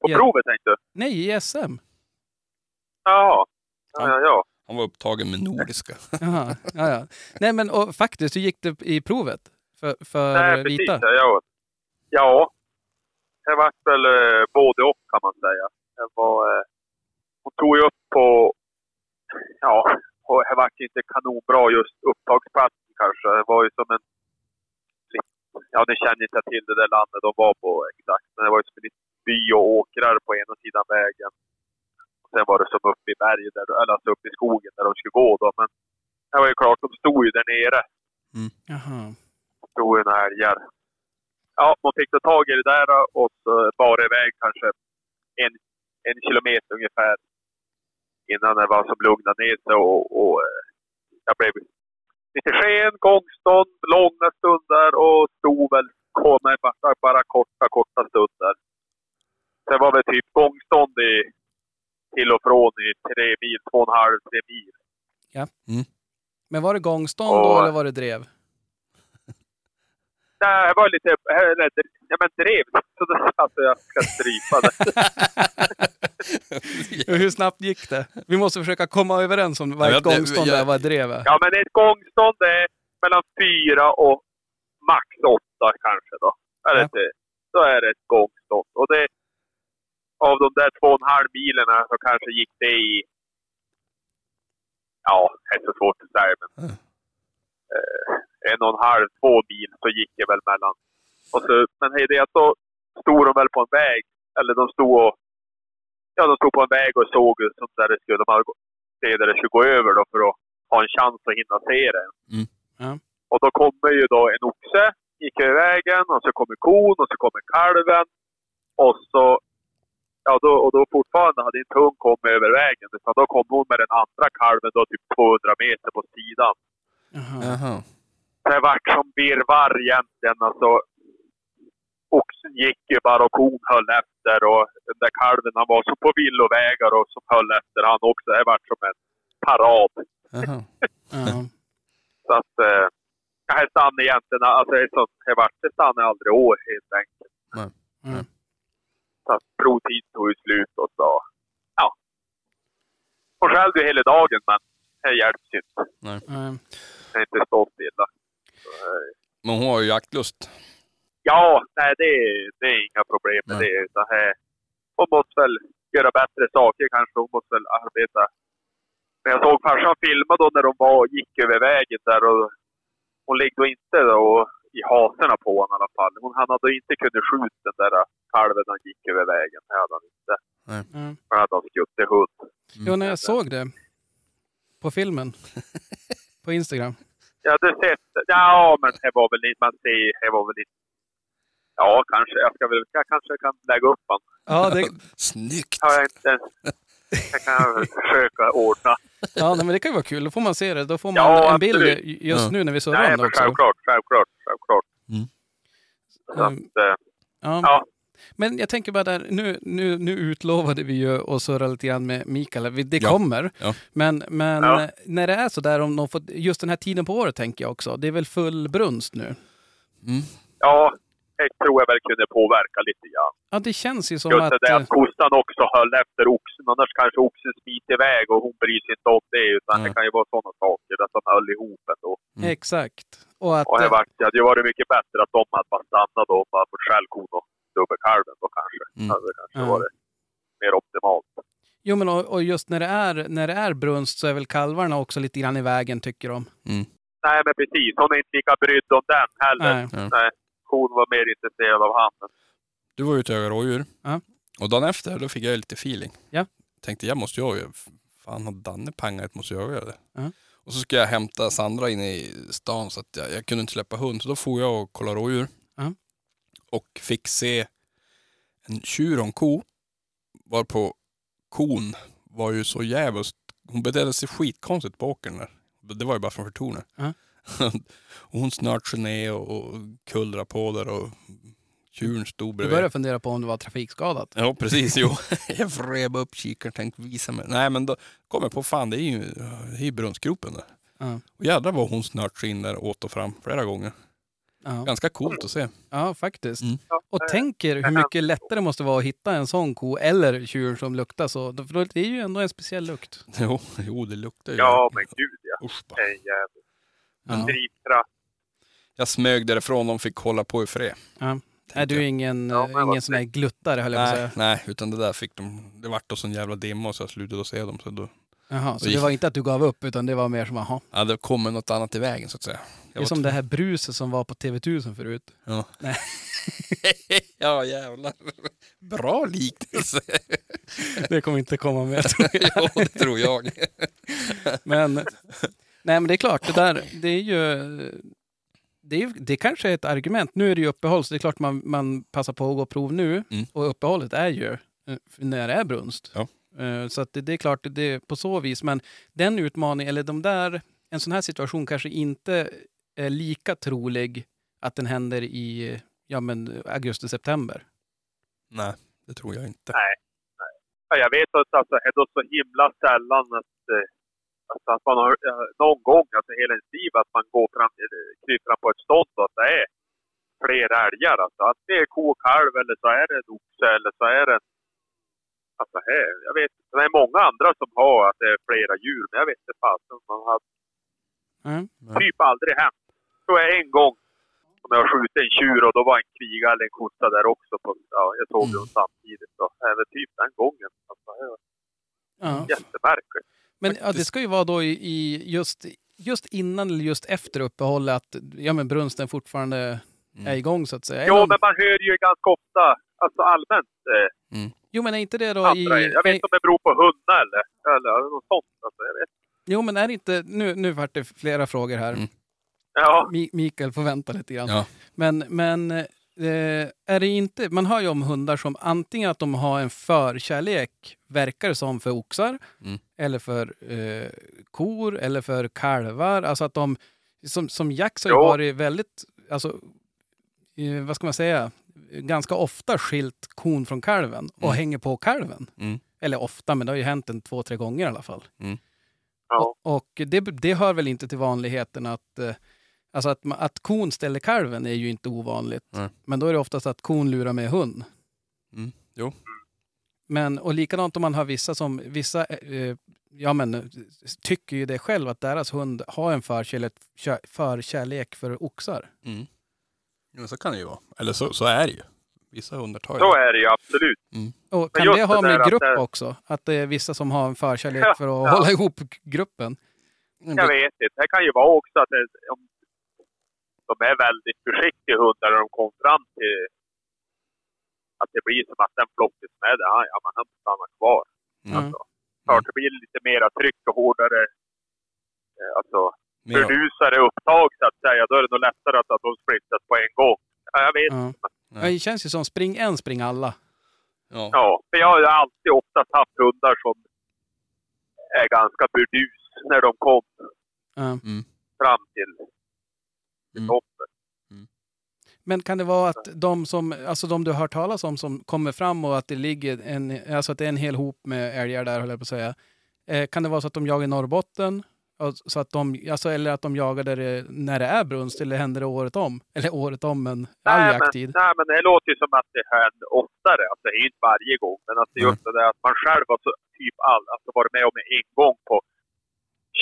På Ja. provet tänkte du? Nej, i SM. Ja. Ja, ja, ja. Han var upptagen med nordiska. Jaha, ja, ja. Nej, men och, faktiskt, hur gick det i provet? För, för Nej, precis. vita? Ja, ja. ja. Det vart väl eh, både och kan man säga. Det var, eh, tog ju upp på... Ja, och det vart inte kanonbra just upptagsplatsen kanske. Det var ju som en... Ja, ni känner inte till det där landet de var på exakt. Men det var ju som en liten by och åkrar på ena sidan vägen. Och sen var det som uppe i berget, där, eller alltså uppe i skogen där de skulle gå då. Men det var ju klart, de stod ju där nere. Jaha. stod ju några älgar. Ja, man fick ta tag i det där och så bar iväg kanske en, en kilometer ungefär innan det var som lugnade ner sig och, och eh, jag blev lite sken, gångstånd, långa stunder och stod väl bara, bara korta, korta stunder. Sen var det typ gångstånd i, till och från i tre mil, två och en halv, tre mil. Men var det gångstånd då Och- eller var det drev? Nej, det var lite... Eller, ja, men drev. Så det alltså jag ska strypa det. Hur snabbt gick det? Vi måste försöka komma överens om vad Ja, ett det- gångstånd är, vad ett drev är. Ja, men ett gångstånd är mellan fyra och max åtta kanske då. Eller Ja. det, då är det ett gångstånd. Och det... Av de där två och en halv milen så kanske gick det i... Ja, det är så svårt att säga, men... Mm. Eh, en och en halv, två mil så gick det väl mellan... Och så, men hej, det att då stod de väl på en väg. Eller de stod och... Ja, de stod på en väg och såg som där det skulle... De hade se där det skulle gå över då för att ha en chans att hinna se det. Mm. Ja. Och då kommer ju då en oxe, gick över vägen och så kommer kon och så kommer kalven. Och så, ja då, och då fortfarande hade inte hon kommit över vägen utan då kom hon med den andra kalven då typ 200 meter på sidan. Jaha. Jaha. Det vart som virrvarr egentligen alltså. Oxen gick ju bara och kon höll efter och den där kalven han var så på villovägar och som höll efter han också. Det vart som en parad. Jaha. Ja. Så att, eh, här stannar egentligen, alltså det är så, här vart det stannar aldrig år helt enkelt. Nej. Mm. Så att provtid tog ju slut och så, ja. Hon skällde ju hela dagen men det hjälps inte. Eh, Det är inte stått stilla. Så, eh, Men hon har ju jaktlust. Ja, nej det, är- det är inga problem med Nej. det. Här, hon måste väl göra bättre saker kanske. Hon måste väl arbeta. Men jag såg farsan filma då när de var, gick över vägen där och hon ligger då inte då i haserna på honom i alla fall. Hon, han hade inte kunnat skjuta den där kalven när han gick över vägen. Det hade han inte. eh. Han hade han skjutit hund. Jo, när jag såg det på filmen på Instagram. Ja, du sett Ja, men det var väl inte, man ser, det var väl inte. Ja, kanske. Jag, ska väl, jag kanske kan lägga upp han. Ja, det, Snyggt! har jag inte. Det kan jag försöka ordna. ja nej, men det kan ju vara kul. Då får man se det. Då får man Ja, en bild absolut. just Ja. nu när vi surrar om det också. självklart, självklart, självklart. Mm. Så att, eh, Ja. ja. Men jag tänker bara där, nu, nu, nu utlovade vi ju att surra lite grann med Mikael. Det Ja. kommer. Ja. Men, men Ja. eh, när det är så där, om de får, just den här tiden på året tänker jag också. Det är väl full brunst nu? Mm. ja, det tror jag väl kunde påverka lite grann. Ja, det känns ju som Just att... det där eh, att kossan också höll efter oxen. Annars kanske oxen smiter iväg och hon bryr sig inte om det. Utan Nej. det kan ju vara sådana saker. Att de höll ihop ändå. Mm. Exakt. Och att... Och det, eh, var, det hade ju varit mycket bättre att de hade bara stannat då och bara fått skällkon och dubbelkalven då kanske. Mm. Det hade kanske Ja. varit mer optimalt. Jo, men och, och just när det, är, när det är brunst så är väl kalvarna också lite grann i vägen, tycker de. Mm. Nej, men precis. Hon är inte lika brydd om den heller. Nej. Ja. Nej. Hon var mer intresserad av han. Du var ute och jagade rådjur. Ja. Och dagen efter då fick jag lite feeling. Ja. Tänkte jag måste jag ju, fan har Danne pangat måste jag göra det. Ja. Och så ska jag hämta Sandra inne i stan så att jag, jag kunde inte släppa hund. Så då får jag och kolla rådjur. Ja. Och fick se en tjur och en ko. Varpå kon var ju så jävligt, hon betedde sig skitkonstigt på åkern där. Det var ju bara från Fortuna. Ja. hon snart sig ner och, kullrade på där och tjuren stod Du bredvid. började fundera på om det var trafikskadat. Ja, precis. Jo. jag vred upp kikaren och tänkte visa mig. Nej, men då kom jag på fan, det är ju, det är ju brunnsgropen där. Och jädrar vad hon snart sig in där åt och fram flera gånger. Ja, Ganska coolt att se. ja faktiskt. Mm. Och tänk er hur mycket lättare det måste vara att hitta en sån ko eller tjur som luktar så. För det är ju ändå en speciell lukt. Jo, jo det luktar ju. Ja, men gud ja. Usch, bara. Det är. Ja. Drivkraft. Jag smög därifrån, de fick hålla på i fred. Ja. tänkte Är du jag. ingen, Ja, ingen sån här gluttare höll jag på att Nej, säga. nej, utan det där fick de, det vart då sån jävla dimma så jag slutade att se dem. Så då, Jaha, så det var inte att du gav upp utan det var mer som jaha. ja, det kommer något annat i vägen så att säga. Det Jag är var som det här bruset som var på TV1000 förut. Ja. Nej. ja, jävlar. Bra liknelse. Det kommer inte komma med. ja, det tror jag. Men, nej men det är klart, det där, det är ju, det, är, det kanske är ett argument. Nu är det ju uppehåll, så det är klart man, man passar på att gå prov nu. Mm. Och uppehållet är ju eh, när det är brunst. Ja. Eh, Så att det, det är klart, det är på så vis. Men den utmaningen, eller de där, en sån här situation kanske inte är lika trolig att den händer i ja, men, augusti-september. Nej, det tror jag inte. Ja, jag vet att alltså, det är då så himla sällan att, eh, alltså, att man har eh, någon gång, alltså hela ens liv, att man går fram, eller kryper fram på ett stånd och att det är fler älgar. Alltså, att det är ko och kalv eller så är det en oxe eller så är det Alltså här, jag vet. Det är många andra som har att det är flera djur, men jag vet inte fasen. Man har Mm. typ aldrig hänt. Så är en gång som jag skjutit en tjur och då var en kviga eller en kossa där också. På, ja, jag såg dem samtidigt. Så även typ den gången. Alltså, det var Ja. jättemärkligt. Men ja, det ska ju vara då i, i just, just innan eller just efter uppehållet att ja, men brunsten fortfarande Mm. är igång så att säga. Jo, men man hör ju ganska ofta, alltså allmänt, eh, Jo, men är inte det då i... Jag vet inte om det beror på hundar eller, eller något sånt. Alltså, jag vet. Jo, men är det inte... Nu, nu vart det flera frågor här. Mm. Ja, Mi- Mikael får vänta lite grann. Ja. Men, men eh, är det inte... Man hör ju om hundar som antingen att de har en förkärlek, verkar det som, för oxar. Mm. Eller för eh, kor eller för kalvar. Alltså att de... Som, som Jax har ju varit väldigt... Alltså, eh, vad ska man säga? Ganska ofta skilt kon från kalven och Mm. hänger på kalven. Mm. Eller ofta, men det har ju hänt en två, tre gånger i alla fall. ja. Och, och det, det hör väl inte till vanligheten att, eh, Alltså att, att kon ställer kalven är ju inte ovanligt. Nej. Men då är det oftast att kon lurar med hund. Mm. Jo. Men, och likadant om man har vissa som, vissa eh, ja men, eh, tycker ju det själv att deras hund har en förkärlek, kär- förkärlek för oxar. Mm. Men så kan det ju vara. Eller så, så är det ju. Vissa hundar tar ju Så är det ju absolut. Och Men kan det ha det med att grupp det- också? Att det är vissa som har en förkärlek Ja, för att ja. hålla ihop gruppen? Jag vet inte. Det kan ju vara också att det, om, de är väldigt försiktiga hundar när de kommer fram till att det blir som att den flocken som är där, ja, ja, men han stannar kvar. Mm. Alltså, klart, det blir lite mera tryck och hårdare, eh, alltså Mer, burdusare upptag så att säga. Då är det nog lättare att, att de splittras på en gång. Ja, jag vet. Ja. Nej. Ja, det känns ju som spring en, spring alla. ja. Ja, för jag har ju alltid oftast haft hundar som är ganska burdus när de kom Ja. fram till, till Mm. toppen. Men kan det vara att de som, alltså de du har hört talas om som kommer fram och att det ligger en, alltså att det är en hel hop med älgar där, höll jag på att säga. Eh, kan det vara så att de jagar i Norrbotten? Och Så att de, alltså, eller att de jagar där det, när det är brunst, eller händer det året om? Eller året om, men all Nej men, jakttid? nej, men det låter ju som att det händer oftare. Alltså, det är ju inte varje gång. Men alltså, just det där att man själv har så, typ all, alltså, varit med om en gång på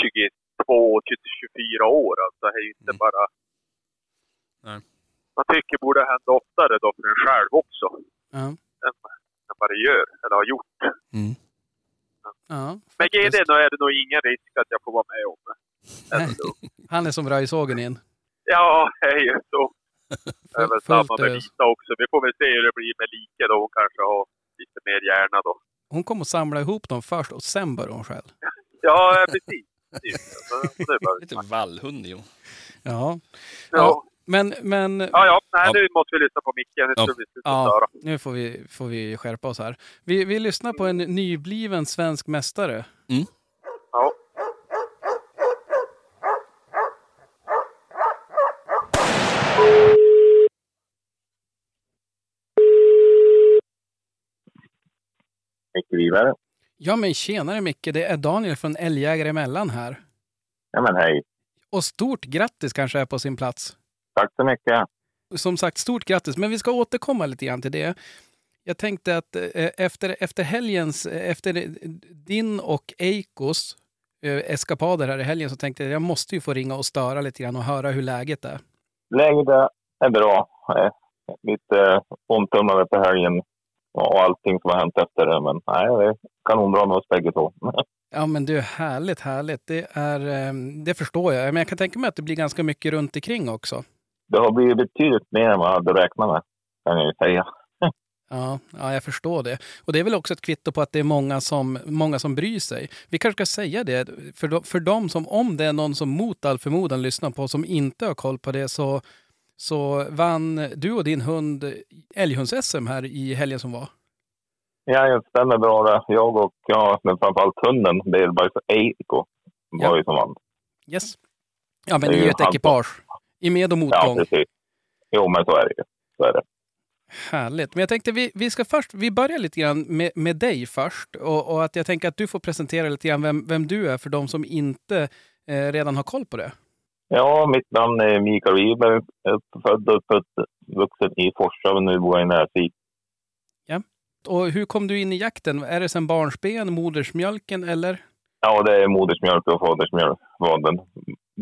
22 till 24 år. Alltså, det är ju inte Mm. bara... Nej. Man tycker borde hända oftare då för en själv också. Ja. Än, än vad det gör, eller har gjort. Mm. Ja, Men GD då är det nog ingen risk att jag får vara med om det. Det. Han är som röjsågen in. Ja, det är ju så. Det är väl samma med ös. Lita också. Vi får väl se hur det blir med Like då. Hon kanske har lite mer hjärna då. Hon kommer att samla ihop dem först och sen börjar hon själv. Ja, precis. precis. Så Det är bara... Lite vallhund jo. Ja, Ja, men, men ja, ja. Nej, Ja. nu måste vi lyssna på Micke. Nu Ja. vi Ja, nu får vi, får vi skärpa oss här. Vi, vi lyssnar på en nybliven svensk mästare. Ja. Micke Wiberg. Ja men tjenare Micke, det är Daniel från Älgjägare emellan här. Ja men hej. Och stort grattis kanske är på sin plats. Tack så mycket. Som sagt, stort grattis. Men vi ska återkomma lite grann till det. Jag tänkte att eh, efter, efter helgens, eh, efter din och Eikos eh, eskapader här i helgen så tänkte jag att jag måste ju få ringa och störa lite grann och höra hur läget är. Läget är bra. Lite omtumlade på helgen och allting som har hänt efter det. Men nej, det är kanonbra med oss bägge två. Ja men du, härligt, härligt. Det, är, det förstår jag. Men jag kan tänka mig att det blir ganska mycket runt omkring också. Det har blivit betydligt mer än vad jag hade räknat med, kan jag ju säga. Ja, ja, jag förstår det. Och det är väl också ett kvitto på att det är många som, många som bryr sig. Vi kanske ska säga det, för, de, för dem som, om det är någon som mot all förmodan lyssnar på som inte har koll på det, så, så vann du och din hund älghunds-SM här i helgen som var. Ja, det stämmer bra det. Jag och, ja, men framförallt hunden, Belbergs Eiko, var Ja. ju som vann. Yes. Ja, men Det är ju ett han- ekipage. I med och Ja, motgång. precis. Jo, men så är det ju. Så är det. Härligt. Men jag tänkte vi, vi ska först, vi börjar lite grann med, med dig först. Och, och att jag tänker att du får presentera lite grann vem, vem du är för de som inte eh, redan har koll på det. Ja, mitt namn är Mikael Wiberg. Jag är Född och uppvuxen i Forsa, men nu bor jag i Näsvik. Och hur kom du in i jakten? Är det sen barnsben, modersmjölken eller? Ja, det är modersmjölk och fadersmjölk. Var den.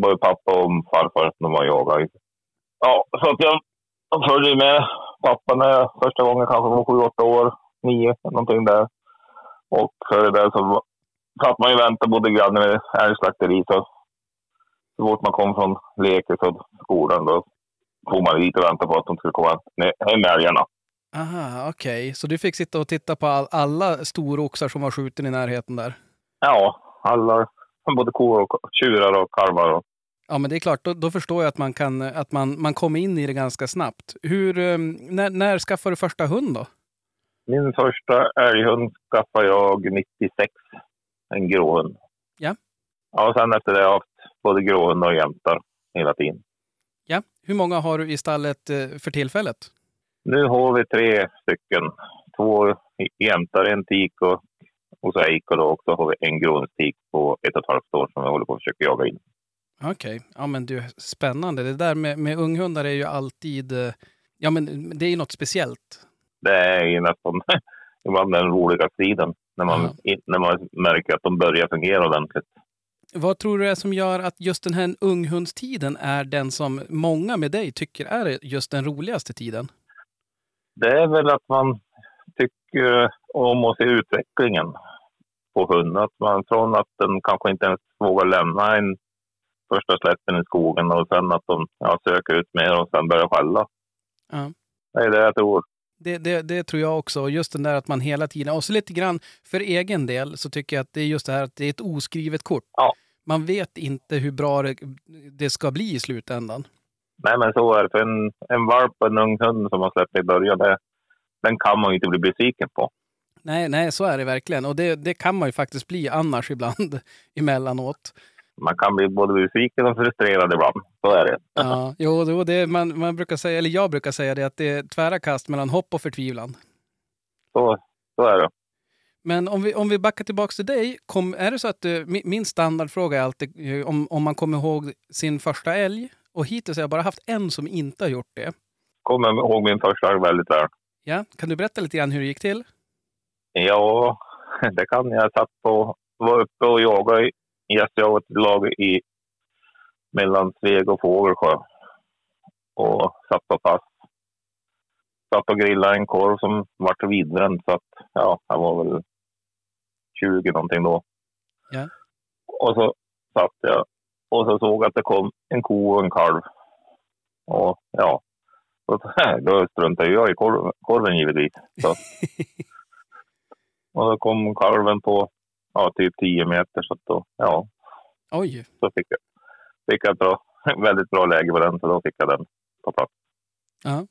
Både pappa och farfar när man jagade. Ja, så att jag följde med pappa när jag första gången kanske var sju, åtta år, nio, någonting där. Och före det så var- satt man ju och väntade både granne med älgslakteri. Så, så fort man kom från leken och skolan då tog man dit och väntade på att de skulle komma hem med älgarna. Aha, okej. Så du fick sitta och titta på all, alla storoxar som var skjuten i närheten där? Ja, alla, både kor och tjurar och kalvar. Och, Ja, men det är klart, då, då förstår jag att man kan, att man, man kom in i det ganska snabbt. Hur, eh, när, när skaffade du första hund då? Min första älghund skaffade jag 96. En gråhund. Ja. Ja, och sen efter det har jag haft både gråhund och jämtar hela tiden. Ja. Hur många har du i stallet eh, för tillfället? Nu har vi tre stycken. Två jämtar, en tik och, och så eik och då också har vi en gråhundstik på ett och ett halvt år som vi håller på att försöka jaga in. Okej, ja men du, spännande. Det där med, med unghundar är ju alltid, eh, ja men det är ju något speciellt. Det är ju nästan ibland den roliga tiden när man, Ja. när man märker att de börjar fungera ordentligt. Vad tror du är som gör att just den här unghundstiden är den som många med dig tycker är just den roligaste tiden? Det är väl att man tycker om att se utvecklingen på hunden. Att man från att den kanske inte ens vågar lämna en första släppen i skogen och sen att de ja, söker ut mer och sen börjar skälla. Ja. Det är det jag tror. Det, det, det tror jag också. Och Just den där att man hela tiden, och så lite grann för egen del så tycker jag att det är just det här att det är ett oskrivet kort. Ja. Man vet inte hur bra det, det ska bli i slutändan. Nej, men så är det. För en, en valp och en ung hund som man släpper i början, det, den kan man inte bli besviken på. Nej, nej, så är det verkligen. Och det, det kan man ju faktiskt bli annars ibland emellanåt. Man kan bli både besviken och frustrerad ibland. Så är det. Ja, jo, jo, det, man, man brukar säga, eller jag brukar säga det, att det är tvära kast mellan hopp och förtvivlan. Så, så är det. Men om vi, om vi backar tillbaka till dig, kom, är det så att du, min, min standardfråga är alltid eh, om, om man kommer ihåg sin första älg? Och hittills har jag bara haft en som inte har gjort det. Kommer ihåg min första älg väldigt väl. Ja, kan du berätta lite grann hur det gick till? Ja, det kan jag. Jag satt på, var uppe och jagade i gästjagarlag i mellan Sveg och Fågelsjö. Och satt på pass. Satt och grillade en korv som vart vidbränd. Så att, ja, jag var väl 20 någonting då. Ja. Och så satt jag och så såg jag att det kom en ko och en kalv. Och ja, så, då struntade jag i korv, korven givetvis. Så. Och då kom kalven på ja, typ 10 meter. Så att då, ja, Oj, så fick jag, fick jag ett bra, väldigt bra läge på den. Så då fick jag den på plats. ja,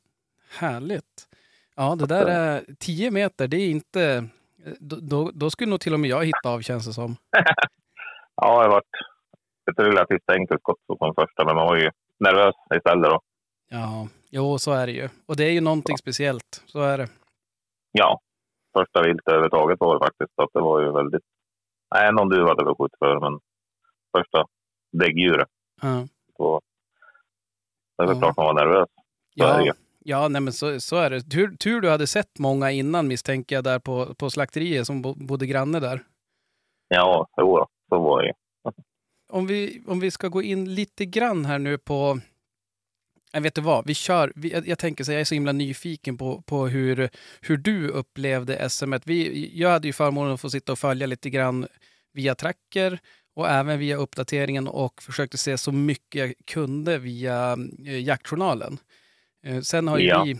härligt. Ja, det där är 10 meter, det är inte... Då, då, skulle nog till och med jag hitta av känns det som. Ja, det varit ett relativt enkelt skott som första. Men man var ju nervös istället då. Ja, jo, så är det ju. Och det är ju någonting speciellt. Så är det. Ja, första vilt överhuvudtaget var det faktiskt. Så det var ju väldigt... Nej, någon duva hade vi skjutit för, men första däggdjuret. Ja, Så det är väl Ja. klart man var nervös. Så ja, ja nej, men så, så är det. Tur, tur du hade sett många innan misstänker jag där på, på slakteriet som bo, bodde granne där. Ja, jo, så var det. Om vi, om vi ska gå in lite grann här nu på... Jag vet du vad, vi kör. Vi, jag, jag tänker så jag är så himla nyfiken på, på hur, hur du upplevde SM. Vi, jag hade ju förmånen att få sitta och följa lite grann via tracker och även via uppdateringen och försökte se så mycket jag kunde via eh, jaktjournalen. Eh, Sen har Ja. vi,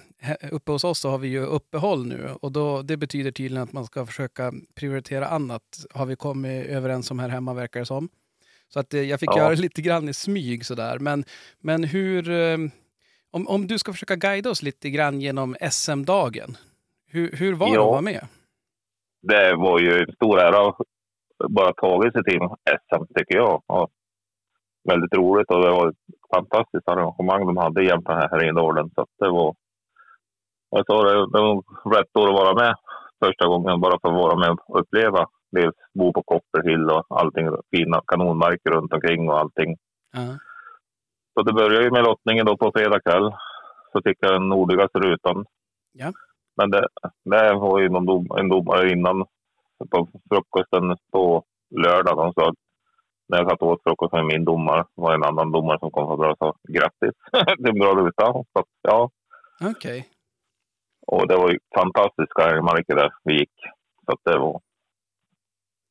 uppe hos oss så har vi ju uppehåll nu och då, det betyder tydligen att man ska försöka prioritera annat, har vi kommit överens om här hemma verkar det som. Så att eh, jag fick Ja. göra lite grann i smyg sådär. Men, men hur, eh, om, om du ska försöka guida oss lite grann genom SM-dagen. Hur, hur var det Ja. att vara med? det var ju en stor ära att bara tagit sig till SM, tycker jag. Och väldigt roligt och det var ett fantastiskt arrangemang de hade jämt den här Härjedalen. Så att det var... Jag sa det, det var rätt år att vara med första gången, bara för att vara med och uppleva. Dels bo på Copperhill och allting, fina kanonmarker runt omkring och allting. Ja. Så det började ju med lottningen då på fredag kväll. Så fick jag den nordligaste rutan. Ja. Men det, det var ju någon dom, en domare innan på frukosten på lördagen. Så att när jag satt åt frukost med min domare var en annan domare som kom förbi och sa grattis till en bra ruta. Så ja, Okej. och det var ju fantastiska marker där vi gick. Så det var...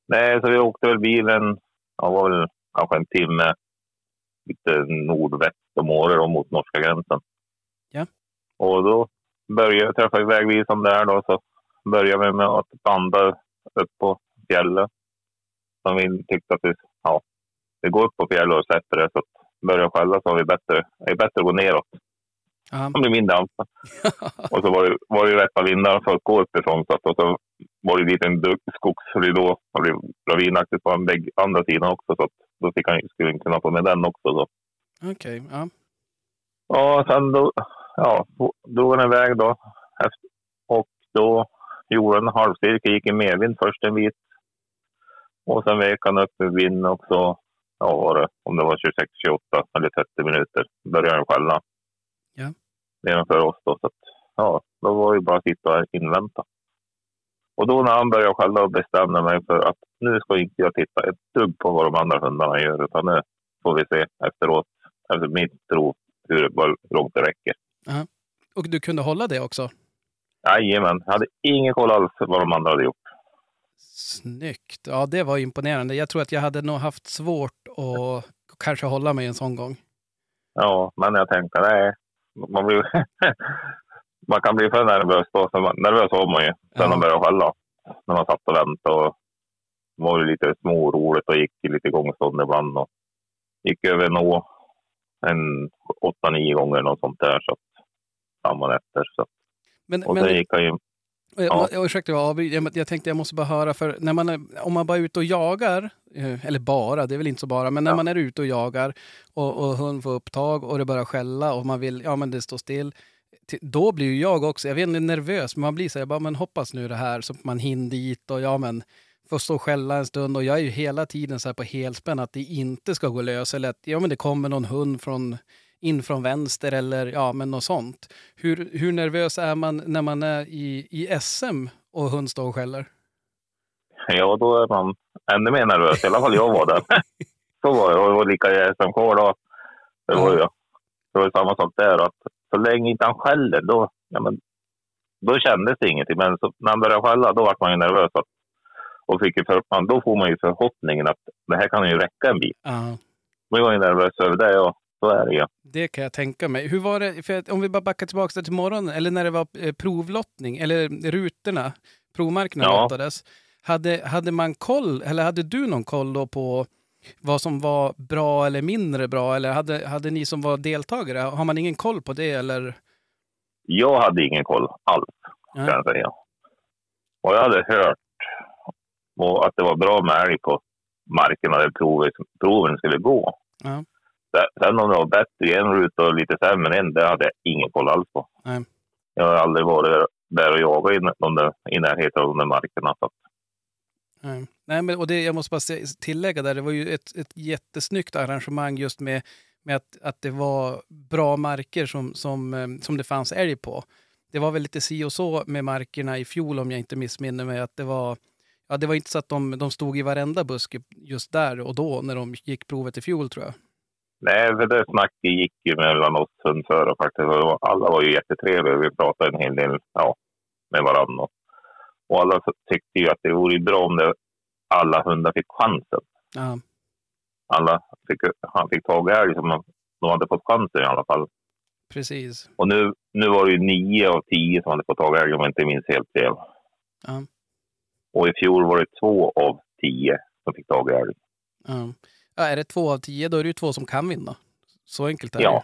Nej, så vi åkte väl bilen, ja, var väl kanske en timme lite nordväst om Åre då, mot norska gränsen. Ja. Och då började jag träffa vägvisaren där då, så började vi med att banda upp på fjället. Som vi tyckte att vi, ja, vi går upp på fjället och släpper det. Så att börjar själva så har vi bättre, det är bättre att gå neråt. Ja. Det blir mindre anfall. Och så var det, var det rätta vindar för att gå uppifrån. Så att, och så var det dit en skogsridå. Det blev lavinaktigt på bägge, andra sidan också. Så då fick han, skulle han kunna få med den också. Så. Okej, ja. Och sen då, ja, drog han iväg då. Och då gjorde en halvcirkel, gick i medvind först en bit. Och sen vek han upp i vind och så ja, var det, om det var 26, 28 eller 30 minuter, började han skälla. Ja. Nedanför oss då. Så att, ja, då var det bara att sitta och invänta. Och då när han började skälla och bestämde mig för att nu ska inte jag titta ett dugg på vad de andra hundarna gör, utan nu får vi se efteråt, efter mitt prov, hur långt det räcker. Och du kunde hålla det också? Jajamän, jag hade ingen koll alls vad de andra hade gjort. Snyggt. Ja, det var imponerande. Jag tror att jag hade nog haft svårt att kanske hålla mig en sån gång. Ja, men jag tänkte nej, man, blir, man kan bli för nervös då. Man, nervös var man ju sen Ja. man började skälla. När man satt och väntade och var lite småroligt och gick lite gångstånd ibland. Och gick över nå en åtta, nio gånger något sånt där. Så att samman efter. Så. Men, Och men sen gick han ju, Jag, Ja. jag, ursäkta, jag, jag, jag tänkte jag måste bara höra, för när man är, om man bara är ute och jagar, eh, eller bara, det är väl inte så bara, men när Ja. man är ute och jagar och, och hund får upptag och det börjar skälla och man vill, ja men det står still. Då blir ju jag också, jag vet inte, nervös, men man blir så här, bara, men hoppas nu det här så man hinner dit och ja men får stå och skälla en stund och jag är ju hela tiden så här på helspänn att det inte ska gå lös eller att ja men det kommer någon hund från in från vänster eller ja, men något sånt. Hur, hur nervös är man när man är i, i SM och hund står och skäller? ja, då är man ännu mer nervös. I alla fall jag var där. så var jag. Och det var lika i SMK då. Det var ju det var samma sak där. Att så länge inte han skäller, då, ja, men, då kändes det ingenting. Men så, när han började skälla, då var man ju nervös. Att, och fick för, man, då får man ju förhoppningen att det här kan ju räcka en bit. Ja, Men jag var ju nervös över det, ja. Så är det ju. det kan jag tänka mig. Hur var det, för om vi bara backar tillbaka till morgonen, eller när det var eh, provlottning, eller rutorna, provmarkerna Ja. lottades. Hade, hade man koll, eller hade du någon koll då på vad som var bra eller mindre bra? Eller hade, hade ni som var deltagare, har man ingen koll på det? Eller? Jag hade ingen koll alls, kan Ja. jag säga. Och jag hade hört att det var bra med älg på markerna där proven, proven skulle gå. Ja. Sen- om det var bättre i en ruta och lite sämre än en, det hade jag ingen koll alls på. Nej. Jag har aldrig varit där och jagat i, de där, i närheten av de där markerna. Så Nej, Nej men, och det, jag måste bara se- tillägga där, det var ju ett, ett jättesnyggt arrangemang just med, med att, att det var bra marker som, som, eh, som det fanns älg på. Det var väl lite si och så med markerna i fjol om jag inte missminner mig. Att det, var, ja, det var inte så att de, de stod i varenda buske just där och då när de gick provet i fjol tror jag. nej, för det snacket gick ju mellan oss hundförare faktiskt. Och Alla var ju jättetrevliga. Vi pratade en hel del ja, med varandra. Och, alla tyckte ju att det vore bra om det, alla hundar fick chansen. Ja, alla fick, han fick tag i älg som de hade fått chansen i alla fall. precis. Och nu, nu var det ju nio av tio som hade fått tag i älg om jag inte minns helt fel. Ja. Och i fjol var det två av tio som fick tag i älg. Ja. Ja, är det två av tio, då är det ju två som kan vinna. Så enkelt är Ja. det.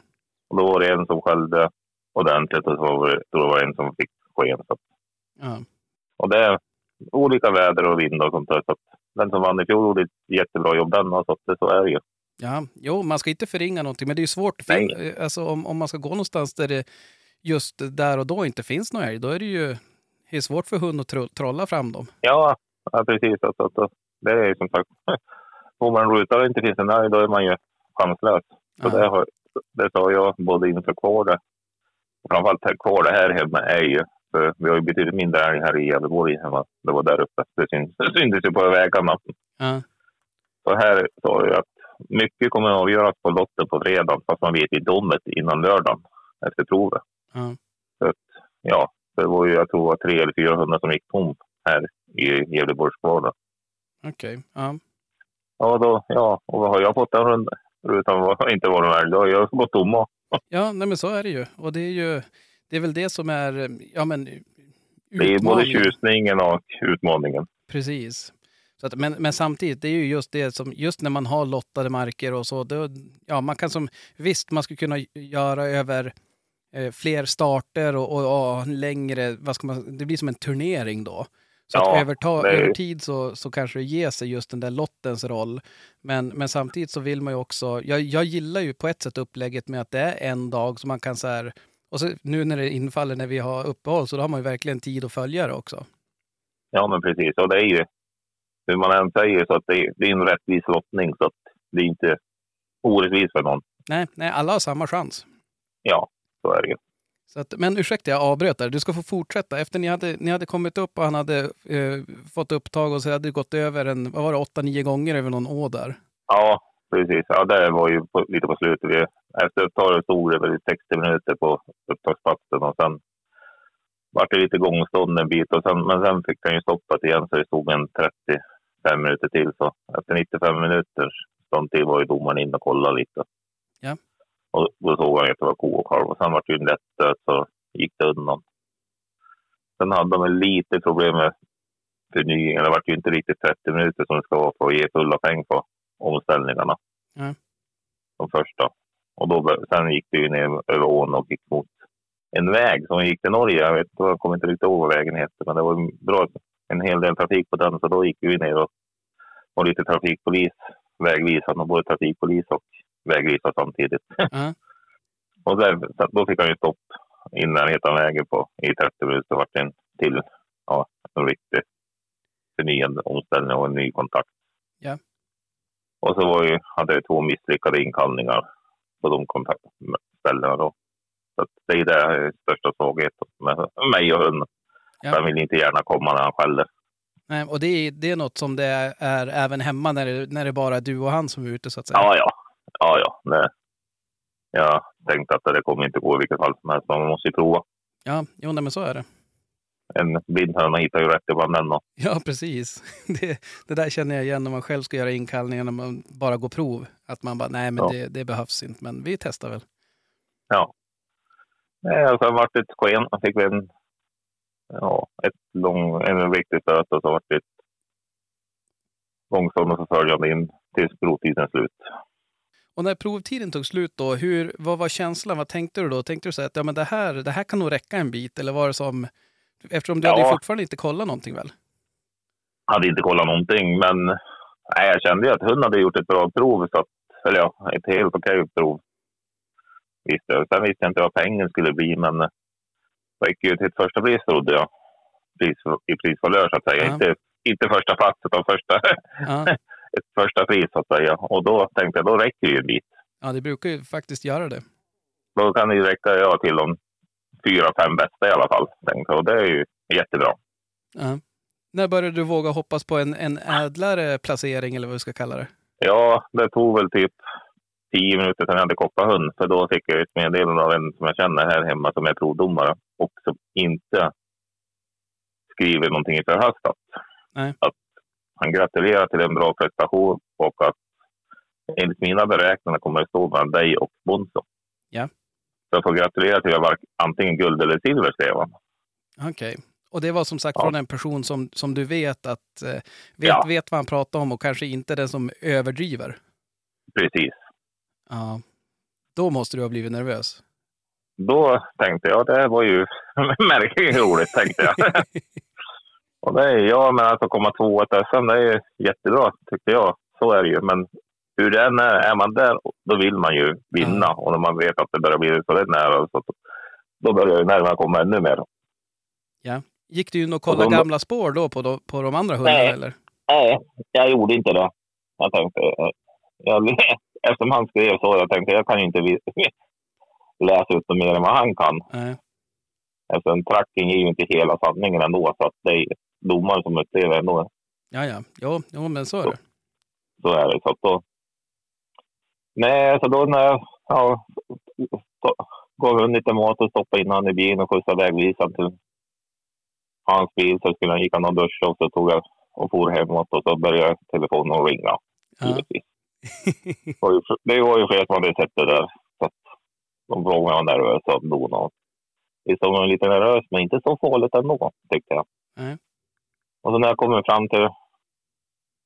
Och då var det en som skällde ordentligt och så var det, då var det en som fick sken. Så. Ja. Och det är olika väder och vind och sånt där. Så den som vann i fjol gjorde ett jättebra jobb den. och Så det, så är det ju. Ja, jo, man ska inte förringa någonting, men det är ju svårt. fin- Alltså, om, om man ska gå någonstans där det just där och då inte finns någon älg, då är det ju det är svårt för hund att tro, trolla fram dem. Ja, ja precis. Så, så, så, det är ju som sagt, får man en ruta och det inte finns en älg, då är man ju chanslös. Så det, har, det sa jag både inför kvar Framförallt här kvar det här hemma är ju, för vi har ju betydligt mindre älg här i Gävleborg än vad det var där uppe. Det syntes ju på vägarna. Ja, Så här sa jag att mycket kommer att avgöras på lotten på fredag, fast man vet inte om det innan lördagen efter provet. ja, Så att, ja, det var ju, jag tror, var tre eller fyra hundar som gick tom här i Gävleborgs kvar. okej. Ja. Ja, då, ja, och vad har jag fått en runda? Utan inte varit med då har jag gått tomma. ja, nej men så är det ju. Och det är ju, det är väl det som är, ja men Det är både utmaningen. tjusningen och utmaningen. Precis. Så att, men, men samtidigt, det är ju just det som, just när man har lottade marker och så, då, ja man kan som, visst man skulle kunna göra över eh, fler starter och, och, och längre, vad ska man, det blir som en turnering då. Så att Ja, överta, det över tid så, så kanske det ger sig just den där lottens roll. Men, men samtidigt så vill man ju också, jag, jag gillar ju på ett sätt upplägget med att det är en dag som man kan så här, och så nu när det infaller när vi har uppehåll så då har man ju verkligen tid att följa det också. Ja, men precis. Och det är ju, hur man än säger, så att det, är- det är en rättvis lottning. Så att det är inte orättvist för någon. Nej, nej, alla har samma chans. Ja, så är det ju. Så att, men ursäkta, jag avbröt där. Du ska få fortsätta. Efter ni hade, ni hade kommit upp och han hade eh, fått upptag och så hade det gått över en, vad var det, åtta, nio gånger över någon å där. Ja, precis. Ja, det var ju på, lite på slutet. Vi, efter upptaget stod det väl i 60 minuter på upptagsplatsen och sen vart det lite gångstånd en bit. Och sen, men sen fick den ju stoppat igen så det stod en 35 minuter till. Så efter 95 minuters ståndtid var ju domaren inne och kollade lite. Ja. Och då såg han att det var ko och kalv. Och sen vart det ju en lätt stöt så gick det undan. Sen hade de lite problem med förnyningen. Det vart ju inte riktigt 30 minuter som det ska vara för att ge fulla poäng på omställningarna. Ja. De första. Och då, sen gick det ju ner över ån och gick mot en väg som gick till Norge. Jag, vet, jag kommer inte riktigt ihåg vad vägen hette, men det var bra, en hel del trafik på den. Så då gick vi ner och, och lite trafikpolis, vägvisande, både trafikpolis och vägvisare samtidigt. Ja. och där, då fick han ju stopp i närheten av vägen på, i 30 minuter. Det en till, ja, en riktig förnyad omställning och en ny kontakt. Ja. Och så var ju, hade jag två misslyckade inkallningar på de kontaktställena då. Så det är det största svagheten med mig och hunden. Ja. Han vill inte gärna komma när han skäller. Nej, och det är, det är något som det är, är även hemma när det, när det bara är du och han som är ute så att säga. Ja, ja. Ja, ja. Det, jag tänkte att det kommer inte gå i vilket fall som helst, men man måste ju prova. Ja, jo, nej, men så är det. En blind höna hittar ju rätt ibland och- Ja, precis. Det, det där känner jag igen när man själv ska göra inkallningar när man bara går prov. Att man bara, nej men Ja. det, det behövs inte, men vi testar väl. Ja. Nej, och sen vart det ett sken. Han fick vi en, ja, ett lång, en riktig stöt och så vart det ett långstånd och så följande in tills provtiden slut. Och när provtiden tog slut då, hur, vad var känslan? Vad tänkte du då? Tänkte du så här att ja, men det, här, det här kan nog räcka en bit? Eller var det som, eftersom du Ja. hade ju fortfarande inte kollat någonting väl? hade inte kollat någonting, men nej, jag kände ju att hunden hade gjort ett bra prov. Så att, eller ja, ett helt okej prov. Visste jag. Sen visste jag inte vad pengen skulle bli, men jag gick ju till ett första pris trodde jag. Pris, I prisvalör så att säga. Ja. Inte, inte första plats, utan första, Ja, ett första pris så att säga. Och då tänkte jag, då räcker det ju en bit. ja det brukar ju faktiskt göra det. Då kan det ju räcka ja, till de fyra, fem bästa i alla fall. Och det är ju jättebra. Ja. När började du våga hoppas på en, en ädlare placering eller vad vi ska kalla det? Ja, det tog väl typ tio minuter sedan jag hade kopplat hund. För då fick jag ett meddelande av en som jag känner här hemma som är provdomare och som inte skriver någonting i förhastat. Nej. Att han gratulerar till en bra prestation och att enligt mina beräkningar kommer det stå mellan dig och Bonzo. Ja. Så jag får gratulera till att vara antingen guld eller silver, skrev han. Okej. Och det var som sagt Ja. från en person som, som du vet att eh, vet, Ja. vet vad han pratar om och kanske inte den som överdriver. Precis. Ja. Då måste du ha blivit nervös. Då tänkte jag, det var ju märkligt roligt, tänkte jag. Och det är, ja, men alltså komma tvåa ett SM, det är jättebra, tyckte jag. Så är det ju. Men hur det än är, är man där, då vill man ju vinna. Och när man vet att det börjar bli så där nära, så då börjar ju nerverna komma ännu mer. Ja. Gick du in och kollade Och de- gamla spår då på de, på de andra hundarna Nej. eller? Nej, jag gjorde inte det. Jag tänkte, eh, jag, eftersom han skrev så, jag tänkte jag kan ju inte läsa ut mer än vad han kan. Nej. Alltså en tracking är ju inte hela sanningen ändå, så att det är domaren som upplever ändå. Ja, ja. Jo, jo, men så är det. Så är det. Så då... Nej, så då när jag ja, gav hunden lite mat och stoppade in honom i bilen och skjutsade vägvisaren till hans bil så skulle han gick han och duschade och så tog jag och for hemåt och så började telefonen att ringa. Ja. Det var ju, flera som hade sett det där. Så att de frågade om jag var nervös och donade. Visst var man lite nervös, men inte så farligt ändå, tyckte jag. Nej. Och så när jag kommer fram till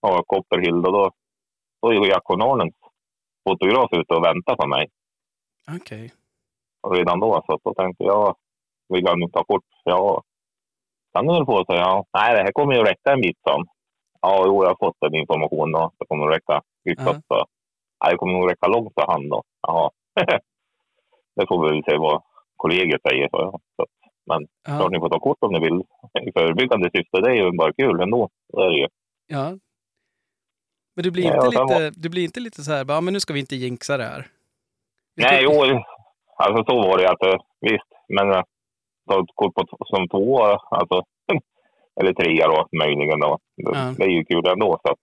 ja, Copperhill, då, då, då är Nornens fotograf ute och väntar på mig. Okej. Och redan då, så då tänkte jag, vill han ta kort? Ja, kan du väl få, så ja. Nej, det här kommer ju räcka en bit, han. Ja, jo, jag har fått den informationen. Det kommer räcka hyfsat. så. Nej, det kommer nog räcka långt för han då. Jaha. det får vi väl se vad kollegiet säger. Så, ja. så, men klart Ja. ni får ta kort om ni vill. I förebyggande syfte, det är ju bara kul ändå. Så är det ju. ja. Men du blir inte, lite, du blir inte lite så här, bara, men nu ska vi inte jinxa det här. Nej, jo, alltså så var det att eh, visst, men eh, ta ett kort på, som två, alltså, eller trea då möjligen då. Det, Ja. det är ju kul ändå. Så att,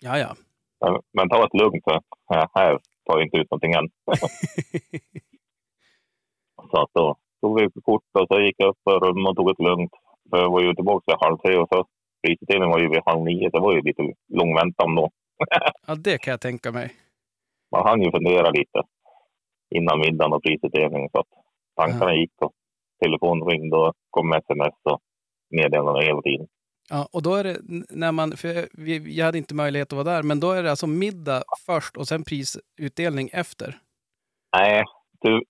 Ja, ja. men, men ta ett lugnt, så här, här tar jag inte ut någonting än. Så att då tog vi kort och så gick jag upp på rum och tog ett lugnt. För jag var ju tillbaka till halv tre och så prisutdelningen var ju vid halv nio. Så det var ju lite lång väntan då. Ja, det kan jag tänka mig. Man hann ju fundera lite innan middagen och prisutdelningen. Så att tankarna gick och telefonen ringde och kom sms och meddelanden hela tiden. Ja, och då är det när man, för jag hade inte möjlighet att vara där, men då är det alltså middag först och sen prisutdelning efter. Nej,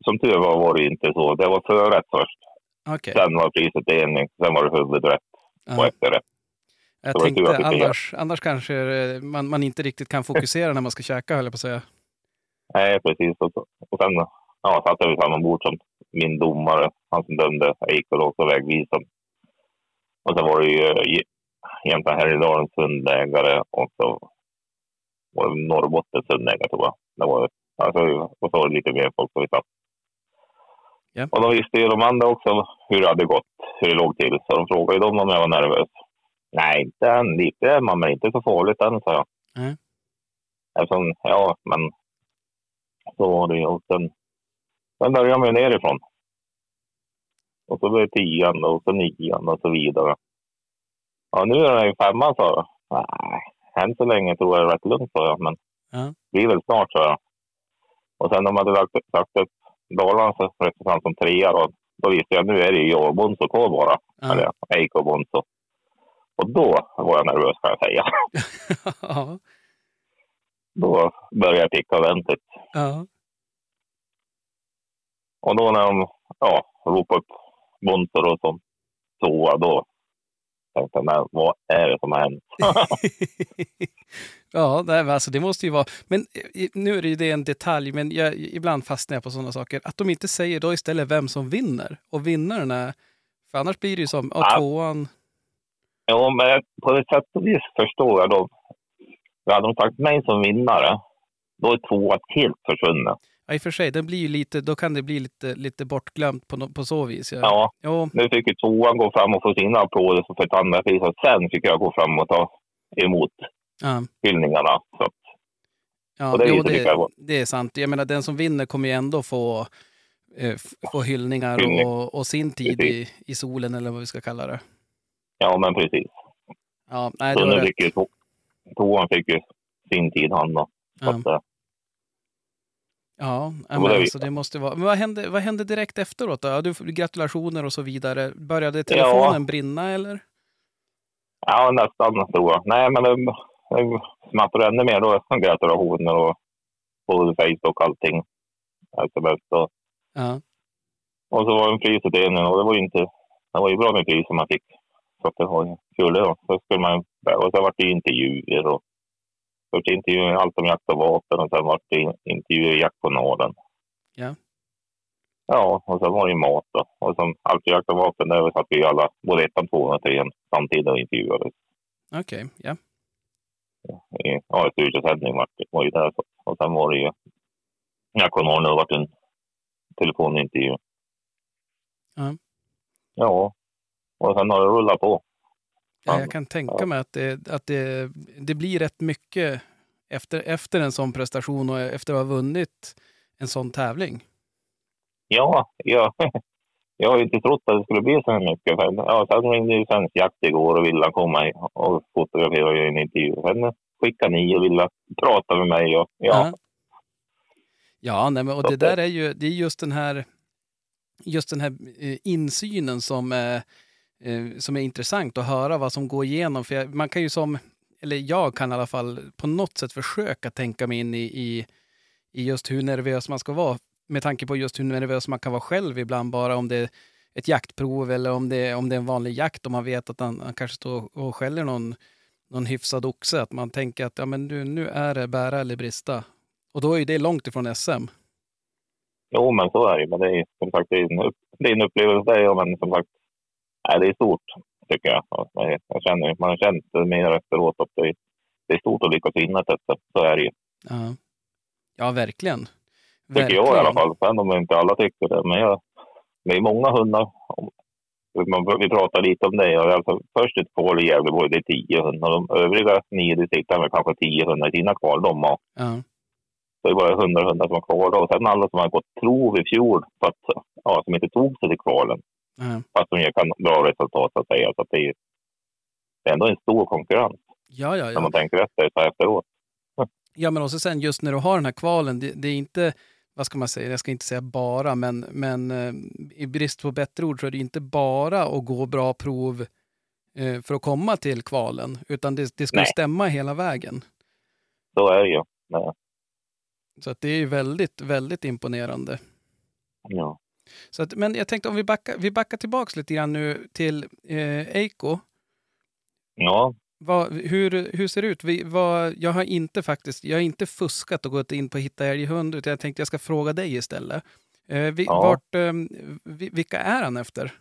som tur var var det inte så. Det var förrätt först. Okej. Sen var prisutdelning. Sen var det huvudrätt och Ja. efterrätt. Jag tur tänkte annars, annars kanske eh, man, man inte riktigt kan fokusera när man ska käka, höll jag på att säga. Nej, precis. Och, så, och sen ja, satt jag vid samma bord som min domare, han som dömde Eichel också vägvisaren. Och sen var det ju eh, Jämtland Härjedalens hundägare och så var det Norrbottens hundägare tror jag. Det var, alltså, och så var det lite mer folk som vi satt. Ja. Och de visste ju de andra också hur det hade gått, hur det låg till. Så de frågade ju dem om jag var nervös. Nej, inte än. Lite är man, men inte så farligt än, sa jag. Nej. Eftersom, ja, men så var det. Och sen, sen började man ju nerifrån. Och så blev det tian och så nian och så vidare. Ja, nu är det ju femman, sa jag. Nej, än så länge tror jag det är rätt lugnt, sa jag. Men Ja. det blir väl snart, sa jag. Och sen när man hade lagt, sagt upp Dalarnas representant som trea då, då visste jag nu är det ju jag och Bonzo kvar bara. Ja. Eller Eik och Bonzo. Och då var jag nervös kan jag säga. ja. Då började jag ticka ordentligt. ja. Och då när de ja, ropade upp Bonzo då som tvåa, då tänkte jag, men vad är det som har hänt? ja, nej, alltså det måste ju vara... Men nu är det ju det en detalj, men jag, ibland fastnar jag på sådana saker. Att de inte säger då istället vem som vinner. Och vinnaren är... För annars blir det ju som, Ja. tvåan... Ja, men på ett sätt och vis förstår jag då. Hade de sagt mig som vinnare, då är tvåa helt försvunnen. Ja, i och för sig, den blir ju lite, då kan det bli lite, lite bortglömt på, no, på så vis. Ja. Ja, Jo, nu fick ju tvåan gå fram och få sina applåder för ett andra pris och sen fick jag gå fram och ta emot ja. hyllningarna. Så Ja, Och det jo, tycker jag det, det är sant. Jag menar, den som vinner kommer ju ändå få, eh, få hyllningar Hyllning. och, och sin tid i, i solen, eller vad vi ska kalla det. Ja, men precis. Ja, nej, det Så nu fick ju två, tvåan fick ju sin tid han då. Så Ja, att, eh, ja men det alltså, det måste vara... Men vad hände, vad hände direkt efteråt då? Ja, du, gratulationer och så vidare. Började telefonen brinna eller? Ja, nästan jag. Nej, men det, det smattrade ännu mer då. Gratulationer och både Facebook och allting. SMS och, Ja, och så var det en prisutdelning och det var ju inte... Det var ju bra med pris som man fick. Så att det var ju kul då. Så skulle man, och sen var det ju intervjuer och först intervjuer allt om jakt och vapen och sen var det intervjuer i jakt på Norden. Ja. Ja, och sen var det ju mat då. Och som allt jakt och vapen, där satt vi alla, både ettan, tvåan och trean, samtidigt och intervjuades. okej. ja. i ja, studiosändning var, det- var ju där. Och sen var det ju, jag kommer ihåg det var en telefonintervju. Ja. Ja, och sen har det rullat på. Ja, jag kan tänka mig att, det, att det, det blir rätt mycket efter, efter en sån prestation och efter att ha vunnit en sån tävling. Ja, ja. jag har ju inte trott att det skulle bli så här mycket. För, ja, sen ringde ju Svensk Jakt igår och ville komma och fotografera och göra en intervju. Sen skickade ni och ville prata med mig. Och, ja, Ja, nej, men, och det- där är ju det är just den här, just den här eh, insynen som, eh, eh, som är intressant att höra vad som går igenom. För jag, man kan ju som, eller jag kan i alla fall på något sätt försöka tänka mig in i, i, i just hur nervös man ska vara. Med tanke på just hur nervös man kan vara själv ibland bara om det är ett jaktprov eller om det, om det är en vanlig jakt och man vet att han, han kanske står och skäller någon, någon hyfsad oxe. Att man tänker att ja, men du, nu är det bära eller brista. Och då är ju det långt ifrån SM. Jo, men så är det ju. Men det är som sagt det är en, upp, det är en upplevelse det, men som sagt, nej, det är stort tycker jag. Är- jag känner, man har känt mer efteråt att det, det är stort att lyckas vinna ett SM. Så är det ju. Ja, ja verkligen. Tycker jag i alla fall. Sen om inte alla tycker det. Men jag, det är många hundar. Man, vi pratade lite om det. Alltså, först ett kval i Gävleborg, det är tio hundar. De övriga nio distrikten har kanske tio hundar i sina kval. De har. Ja. Så det är bara hundra hundar som har kvar. Och sen alla som har gått prov i fjol, för att, ja, som inte tog sig till kvalen. Ja. Fast de kan bra resultat så att säga. Så att det, är, det är ändå en stor konkurrens. Ja, ja, När ja. man tänker efter så efteråt. ja, men också sen just när du har den här kvalen, det, det är inte, vad ska man säga, jag ska inte säga bara, men, men eh, i brist på bättre ord så är det inte bara att gå bra prov eh, för att komma till kvalen, utan det, det ska stämma hela vägen. Så är det ju. Nej. Så att det är ju väldigt, väldigt imponerande. Ja. Så att, men jag tänkte om vi backar, vi backar tillbaks lite grann nu till eh, Eiko. ja, Vad, hur, hur ser det ut? Vi, vad, jag har inte faktiskt, jag har inte fuskat och gått in på Hitta älghund, utan jag tänkte jag ska fråga dig istället. Eh, vi, Ja. vart, eh, vi, vilka är han efter?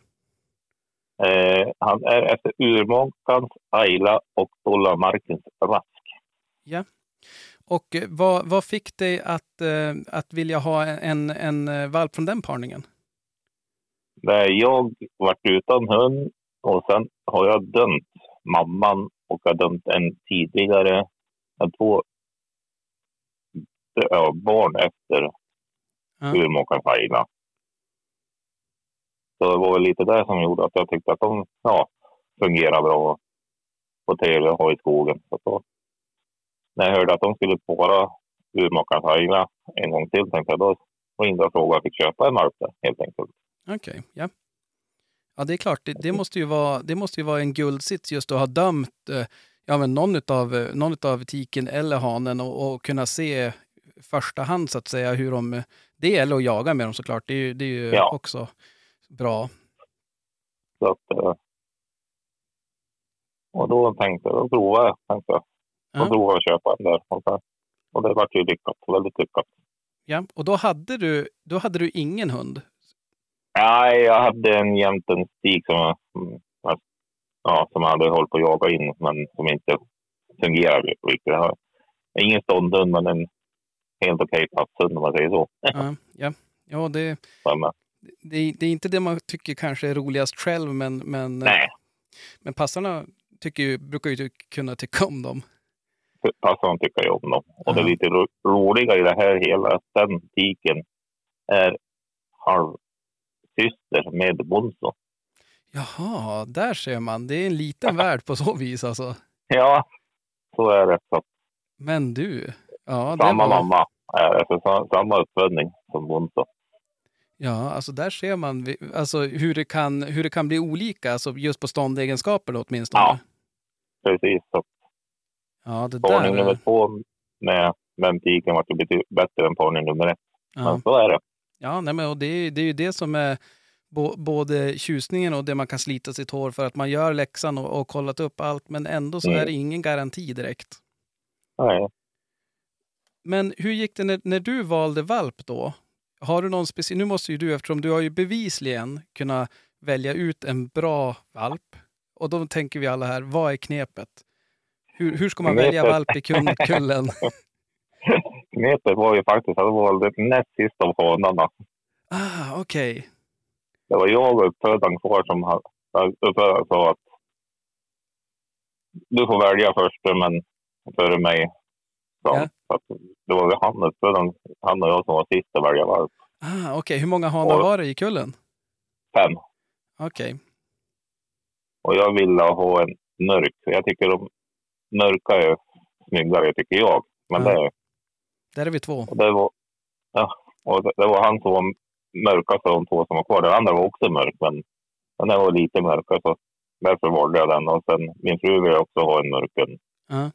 Eh, han är efter Urmåkans, Ayla och Dollarmarkens Rask. Och eh, vad, vad fick dig att, eh, att vilja ha en, en valp från den parningen? Där jag varit utan hund och sen har jag dömt mamman och har dömt en tidigare, två ja, barn efter Ja. Urmåkans Ayla. Så det var väl lite det som gjorde att jag tyckte att de ja, fungerar bra och trevliga att ha i skogen. Så då, när jag hörde att de skulle spåra Urmåkans Ayla en gång till tänkte jag då ringde jag och frågade om jag fick köpa en valp där helt enkelt. Okej, ja. Ja, det är klart. Det, det, måste ju vara, det måste ju vara en guldsits just att ha dömt eh, ja, men någon, utav, eh, någon utav tiken eller hanen och, och kunna se första hand så att säga hur de... Det eller att jaga med dem såklart. Det är ju, det är ju Ja. också bra. Så att, eh, och då tänkte jag, då provar jag. Tänkte jag. Då Ja. provar jag att köpa den där. Och, så, och det vart ju lyckat, väldigt lyckat. Ja. Och då hade, du, då hade du ingen hund? Nej, jag hade en jämten stig som, ja, som hade hållit på att jaga in, men som inte fungerar riktigt. Ingen ståndhund, men en helt okej passhund om man säger så. Ja, ja. ja det, det, det är inte det man tycker kanske är roligast själv, men, men, nej, men passarna tycker ju, brukar ju kunna tycka om dem. passarna tycker jag om dem. Och det Ja. lite ro- roliga i det här hela, att den tiken är halvsyster med Bonzo. Jaha, där ser man. Det är en liten värld på så vis alltså. Ja, så är det. Så Men du, ja, samma var, mamma är det, för sa- samma uppfödning som Bonzo. ja, alltså där ser man alltså, hur, det kan, hur det kan bli olika, alltså just på ståndegenskaper då, åtminstone. Ja. Precis. Så ja det parning där. nummer två med den tiken vart ju bättre än parning nummer ett. Ja, Men så är det. Ja nej, men, och det, är, det är ju det som är både tjusningen och det man kan slita sitt hår för att man gör läxan och, och kollat upp allt, men ändå så Mm. är det ingen garanti direkt. Nej. Men hur gick det när, när du valde valp då? Har du någon speciell... Nu måste ju du, eftersom du har ju bevisligen kunnat välja ut en bra valp. Och då tänker vi alla här, vad är knepet? Hur, hur ska man välja valp i kullen? Knepet var ju faktiskt att det var det näst sista av hanarna. Ah, okej. Det var jag och uppfödaren kvar som uppfödaren sa att du får välja först, men före mig. Så, Ja. så att det var han, uppfödaren, han och jag som var sist att välja valp. Ah, okej. Hur många hanar Och- var det i kullen? Fem. Okej. Och jag ville ha en mörk. Jag tycker de mörka är snyggare, tycker jag. Men Ja. det, Där är vi två. och det var ja, och det, det var han som var mörkast av de två som var kvar. Den andra var också mörk, men den här var lite mörkare. Så därför valde jag den. Och sen min fru ville också ha en mörk hund. Ja.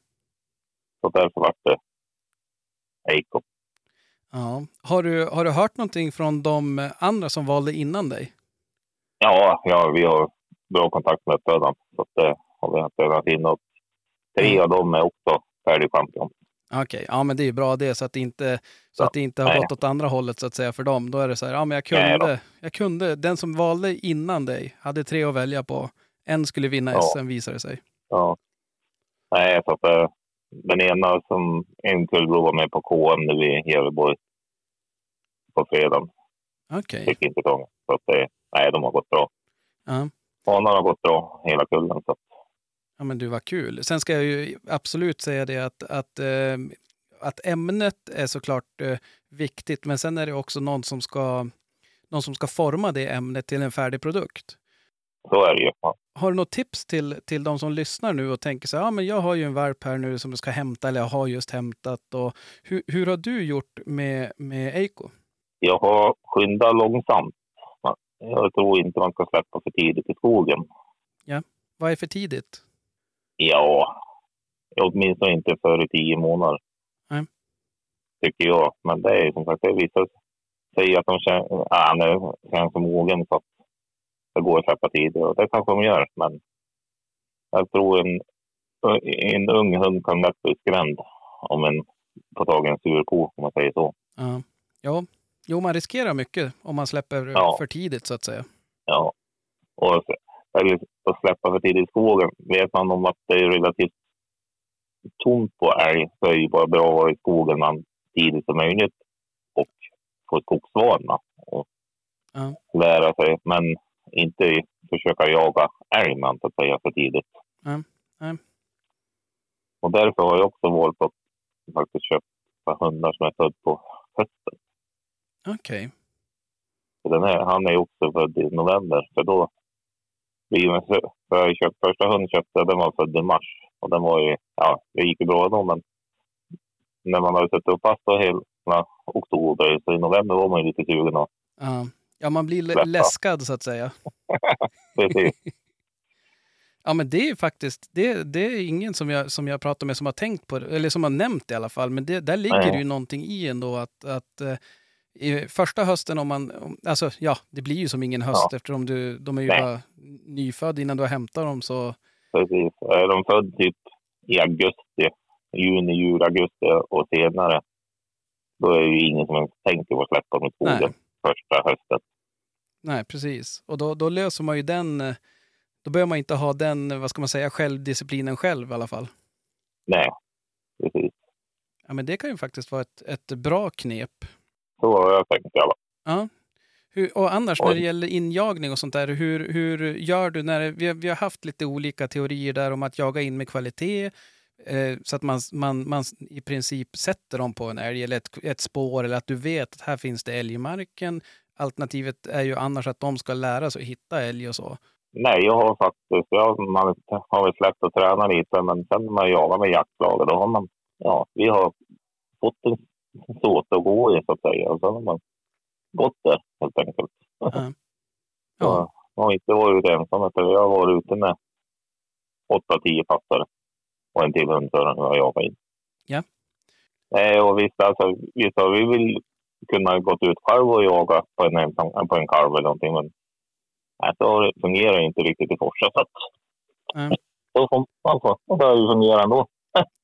Så därför vart det Eiko. Ja. Har, du, har du hört någonting från de andra som valde innan dig? Ja, ja, vi har bra kontakt med uppfödaren. Så att det har vi. Och tre av dem är också färdig champion. Okej, ja men det är bra det så att det inte, så att det inte har gått åt andra hållet så att säga för dem. Då är det så här, ja men jag kunde, jag kunde, den som valde innan dig hade tre att välja på. En skulle vinna Ja. SM visade det sig. Ja. Nej, att det, den ena som en kullblå var med på KM nu i Gävleborg på fredagen. Okej. Fick inte tången. Så att det, nej, de har gått bra. Ja. Hanar har gått bra hela kullen. Så att, Ja, men du, var kul. Sen ska jag ju absolut säga det att, att, eh, att ämnet är såklart eh, viktigt, men sen är det också någon som, ska, någon som ska forma det ämnet till en färdig produkt. så är det ju. Ja. Har du något tips till, till de som lyssnar nu och tänker så här, ja men jag har ju en valp här nu som jag ska hämta eller jag har just hämtat. Och hur, hur har du gjort med, med Eiko? Jag har skyndat långsamt. Jag tror inte man ska släppa för tidigt i skogen. Vad är för tidigt? Ja, åtminstone inte före tio månader. Nej. Tycker jag. Men det är som sagt, det är vissa säger att de känner, han är- känns som mogen så att det går att släppa tidigare. Och det kanske de gör, men jag tror en, en ung hund kan lätt bli skrämd om en får tag i en sur ko, om man säger så. Ja. ja. Jo, man riskerar mycket om man släpper Ja. för tidigt så att säga. Ja. Och, eller att släppa för tidigt i skogen. Vet man om att det är relativt tomt på älg så är det ju bara bra att vara i skogen man tidigt som möjligt och få skogsvana och Ja. lära sig. Men inte försöka jaga älg man så att säga för tidigt. Nej, nej. Och därför har jag också valt att faktiskt köpa hundar som är född på hösten. Okej. Den här, han är också född i november. För då man, för köpt, första hunden köpte den var född i mars. Och den var ju, ja, det gick ju bra då, men när man hade suttit och fast hela oktober, så i november var man ju lite sugen att Ja. ja, man blir lä- Släppa. läskad så att säga. precis. Ja, men det är ju faktiskt, det, det är ingen som jag, som jag pratar med som har tänkt på det, eller som har nämnt det i alla fall, men det, där ligger det ju någonting i ändå att, att eh, första hösten om man, om, alltså ja, det blir ju som ingen höst Ja. eftersom du, de är ju Nej. bara nyfödd innan du har hämtat dem så, precis. Är de född typ i augusti, juni, juli, augusti och senare, då är det ju ingen som ens tänker på att släppa dem i skogen första hösten. nej precis. Och då, då löser man ju den, då behöver man inte ha den, vad ska man säga, självdisciplinen själv i alla fall. Nej, precis. Ja, men det kan ju faktiskt vara ett, ett bra knep. Så har jag tänkt i alla fall. Ja. Hur, och annars Oj. när det gäller injagning och sånt där, hur, hur gör du när vi, vi har haft lite olika teorier där om att jaga in med kvalitet eh, så att man, man, man i princip sätter dem på en älg eller ett, ett spår eller att du vet att här finns det älg i marken. Alternativet är ju annars att de ska lära sig att hitta älg och så. Nej, jag har faktiskt, jag, man har väl släppt att träna lite, men sen när man jagar med jaktlaget, då har man, ja, vi har fått en såt att gå i så att säga. Och så har man gått där helt enkelt. Ja. Ja. Ja. Jag har inte varit ute ensam, utan jag har varit ute med åtta, tio passare och en till hundförare när jag jagar in. Ja. Nej, och visst, alltså, visst har vi vill kunna gått ut själv och jaga på en, ensam, på en kalv eller någonting, men nej, så fungerar det inte riktigt i Forsa. Så att, Nej. då får man då bör det ju fungera ändå.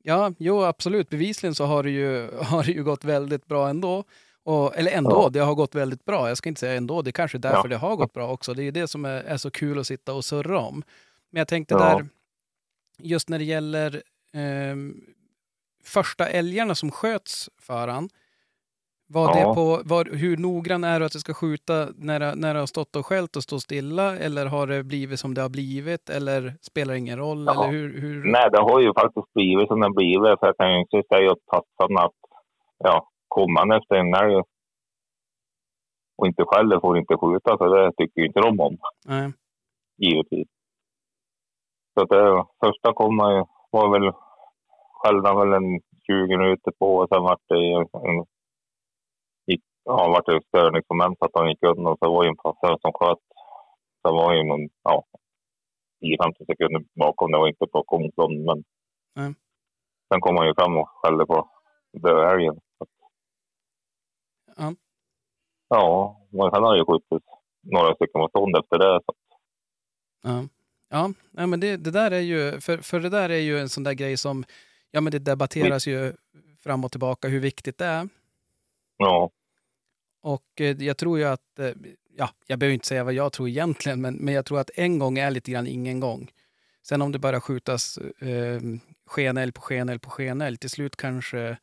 Ja, jo absolut. Bevisligen så har det ju, har det ju gått väldigt bra ändå. Och, eller ändå, Ja. det har gått väldigt bra. Jag ska inte säga ändå, det är kanske är därför Ja. det har gått bra också. Det är det som är, är så kul att sitta och surra om. Men jag tänkte Ja. där, just när det gäller ehm, första älgarna som sköts för han. Var det Ja. på, var, hur noggrann är du att du ska skjuta när, det- när det har stått och skällt och stå stilla? Eller har det blivit som det har blivit? Eller spelar det ingen roll? Ja. Eller hur, hur? Nej, det har ju faktiskt blivit som det blivit. För jag kan ju inte säga åt tassarna att ja, kommer han efter en älg och inte skäller får inte skjuta, för det tycker ju inte de om, Nej. givetvis. Så det första kom var väl, skällde väl en 20 minuter på och sen vart det en, ja, vart det störningsmoment så att han gick undan och så var det ju en passare som sköt. Så var ju någon, ja, 10-15 sekunder bakom, det var inte på komstånd, men Nej. sen kom han ju fram och skällde på döälgen. Så att- Ja. Ja, men sen har ju skjutit några stycken på stånd efter det. Så. Ja, ja men det, det där är ju, för, för det där är ju en sån där grej som, ja men det debatteras ju fram och tillbaka hur viktigt det är. Ja, Och eh, jag tror ju att, eh, ja, jag behöver inte säga vad jag tror egentligen, men, men jag tror att en gång är lite grann ingen gång. Sen om det bara skjutas eh, skenälg på skenälg på skenälg, till slut kanske...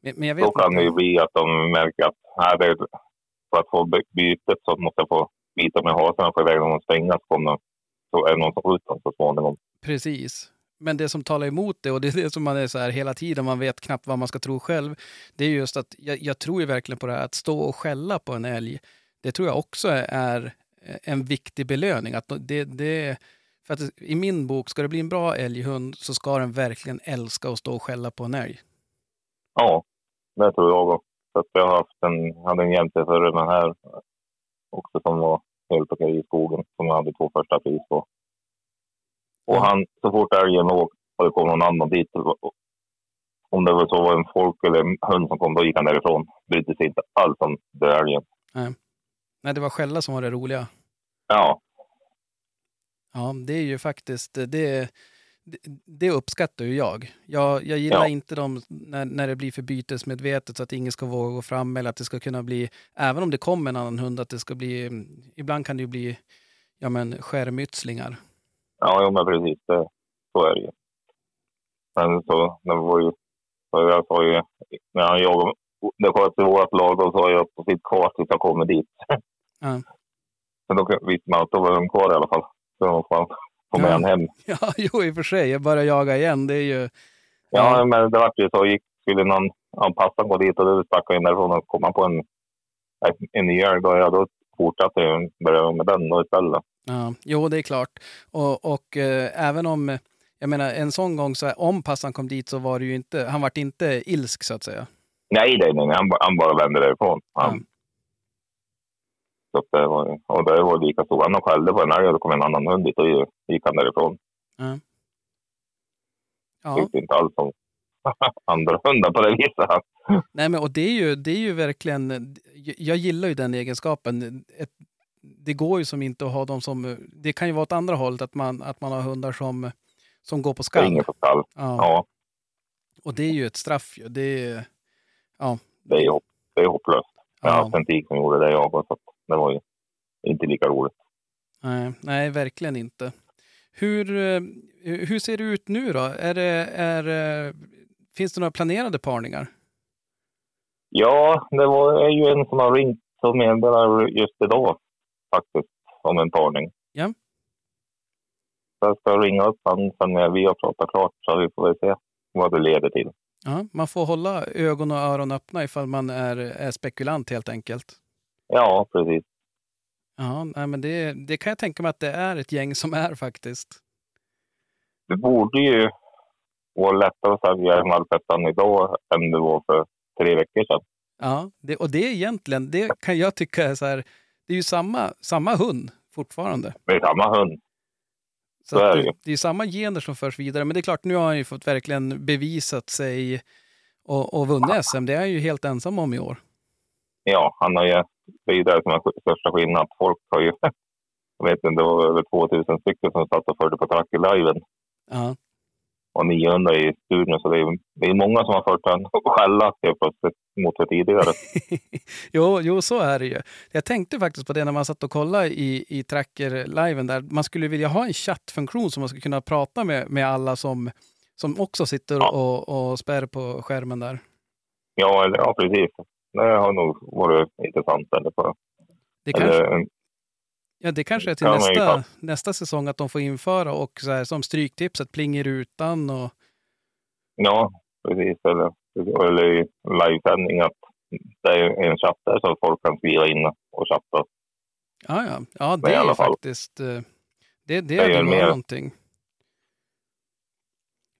Men, jag vet Då kan inte. det ju bli att de märker att här är, för att få by- bytet så måste jag få bita med få iväg dem och stänga så kommer så är det någon som skjuter dem så småningom. Precis. Men det som talar emot det, och det är det som man är så här hela tiden, man vet knappt vad man ska tro själv, det är just att jag, jag tror ju verkligen på det här att stå och skälla på en älg, det tror jag också är eh, en viktig belöning. Att det, det, för att i min bok, ska det bli en bra älghund så ska den verkligen älska att stå och skälla på en älg. Ja, det tror jag också. Så att jag har haft en, hade en jämte förr den här också som var helt okej i skogen som jag hade två första pris på. Och han, så fort älgen låg och det kom någon annan dit, om det var så var en folk eller en hund som kom, då gick han därifrån. Brydde sig inte alls om älgen. Nej, det var skälla som var det roliga. Ja, Ja, det är ju faktiskt, det, det, det uppskattar ju jag. Jag, jag gillar Ja. inte dem när, när det blir för bytesmedvetet så att ingen ska våga gå fram eller att det ska kunna bli, även om det kommer en annan hund, att det ska bli, ibland kan det ju bli, ja men skärmytslingar. Ja, jo, men precis. Det, så är det ju. Men så, det var ju, så jag sa ju, när han jagade, det sköts i vårt lag, då sa jag på sitt kvar tills jag kommer dit. Ja. Men då visste man att då var de kvar i alla fall. Så de får få med Ja. hem. Ja, jo i och för sig, jag börjar jaga igen, det är ju, Ja, men det vart ju så. Gick, skulle någon ja, passan gå dit och då stack jag in därifrån och komma på en, en ny älg. Då, ja, då fortsatte jag börja med den då istället. ja, jo det är klart. Och, och eh, även om, jag menar en sån gång, så här, om passan kom dit så var det ju inte, han vart inte ilsk så att säga. Nej, nej, nej. Han, han bara vände därifrån. Han, Ja. så det var, och det var lika stort. Han skällde på en älg och då kom en annan hund dit och gick han därifrån. Ja. Tyckte inte alls om andra hundar på det viset. Nej, men och det är ju, det är ju verkligen, jag gillar ju den egenskapen. Ett, det går ju som inte att ha dem som, det kan ju vara åt andra hållet, att man, att man har hundar som, som går på skall. ingen på skall. Ja. Ja, Och det är ju ett straff ju. Det är, ja, det är, hopp, det är hopplöst. Jag har haft en tik som gjorde det jag också, så att det var ju inte lika roligt. nej, nej, verkligen inte. Hur, eh, hur ser det ut nu då? Är det, är, eh, finns det några planerade parningar? Ja, det var är ju en som har ringt som meddelar just idag faktiskt om en parning. Ja. Så jag ska ringa upp sen när vi har pratat klart så vi får väl se vad det leder till. Ja, man får hålla ögon och öron öppna ifall man är, är spekulant helt enkelt. Ja, precis. Ja, nej, men det, det kan jag tänka mig att det är ett gäng som är faktiskt. Det borde ju vara lättare att sälja en valpettan idag än det var för tre veckor sedan. Ja, det, och det är egentligen, det kan jag tycka är så här, det är ju samma, samma hund fortfarande. Det är samma hund. Så Så är det det, det är samma gener som förs vidare. Men det är klart, nu har han ju fått verkligen bevisat sig och, och vunnit SM. Det är han ju helt ensam om i år. Ja, han har ju, det som är största skillnaden. Folk har ju, jag vet inte, det var över 2000 stycken som satt och förde på trackeliven. Ja, och 900 i studion. Så det är, det är många som har fört och skälla helt plötsligt mot det tidigare. jo, jo, så är det ju. Jag tänkte faktiskt på det när man satt och kollade i, i Tracker-liven där. Man skulle vilja ha en chattfunktion som man skulle kunna prata med, med alla som, som också sitter Ja. och, och spär på skärmen där. Ja, eller, ja, precis. Det har nog varit intressant. Eller på, Det kanske, eller, ja, det kanske är till kan nästa, ta. nästa säsong att de får införa och så här, som stryktipset pling i rutan och ja, precis. Eller, eller i livesändning att det är en chatt där så folk kan skriva in och chatta. Ja, ja. ja det är faktiskt... eh, Det, det Jag gör varit mer. någonting.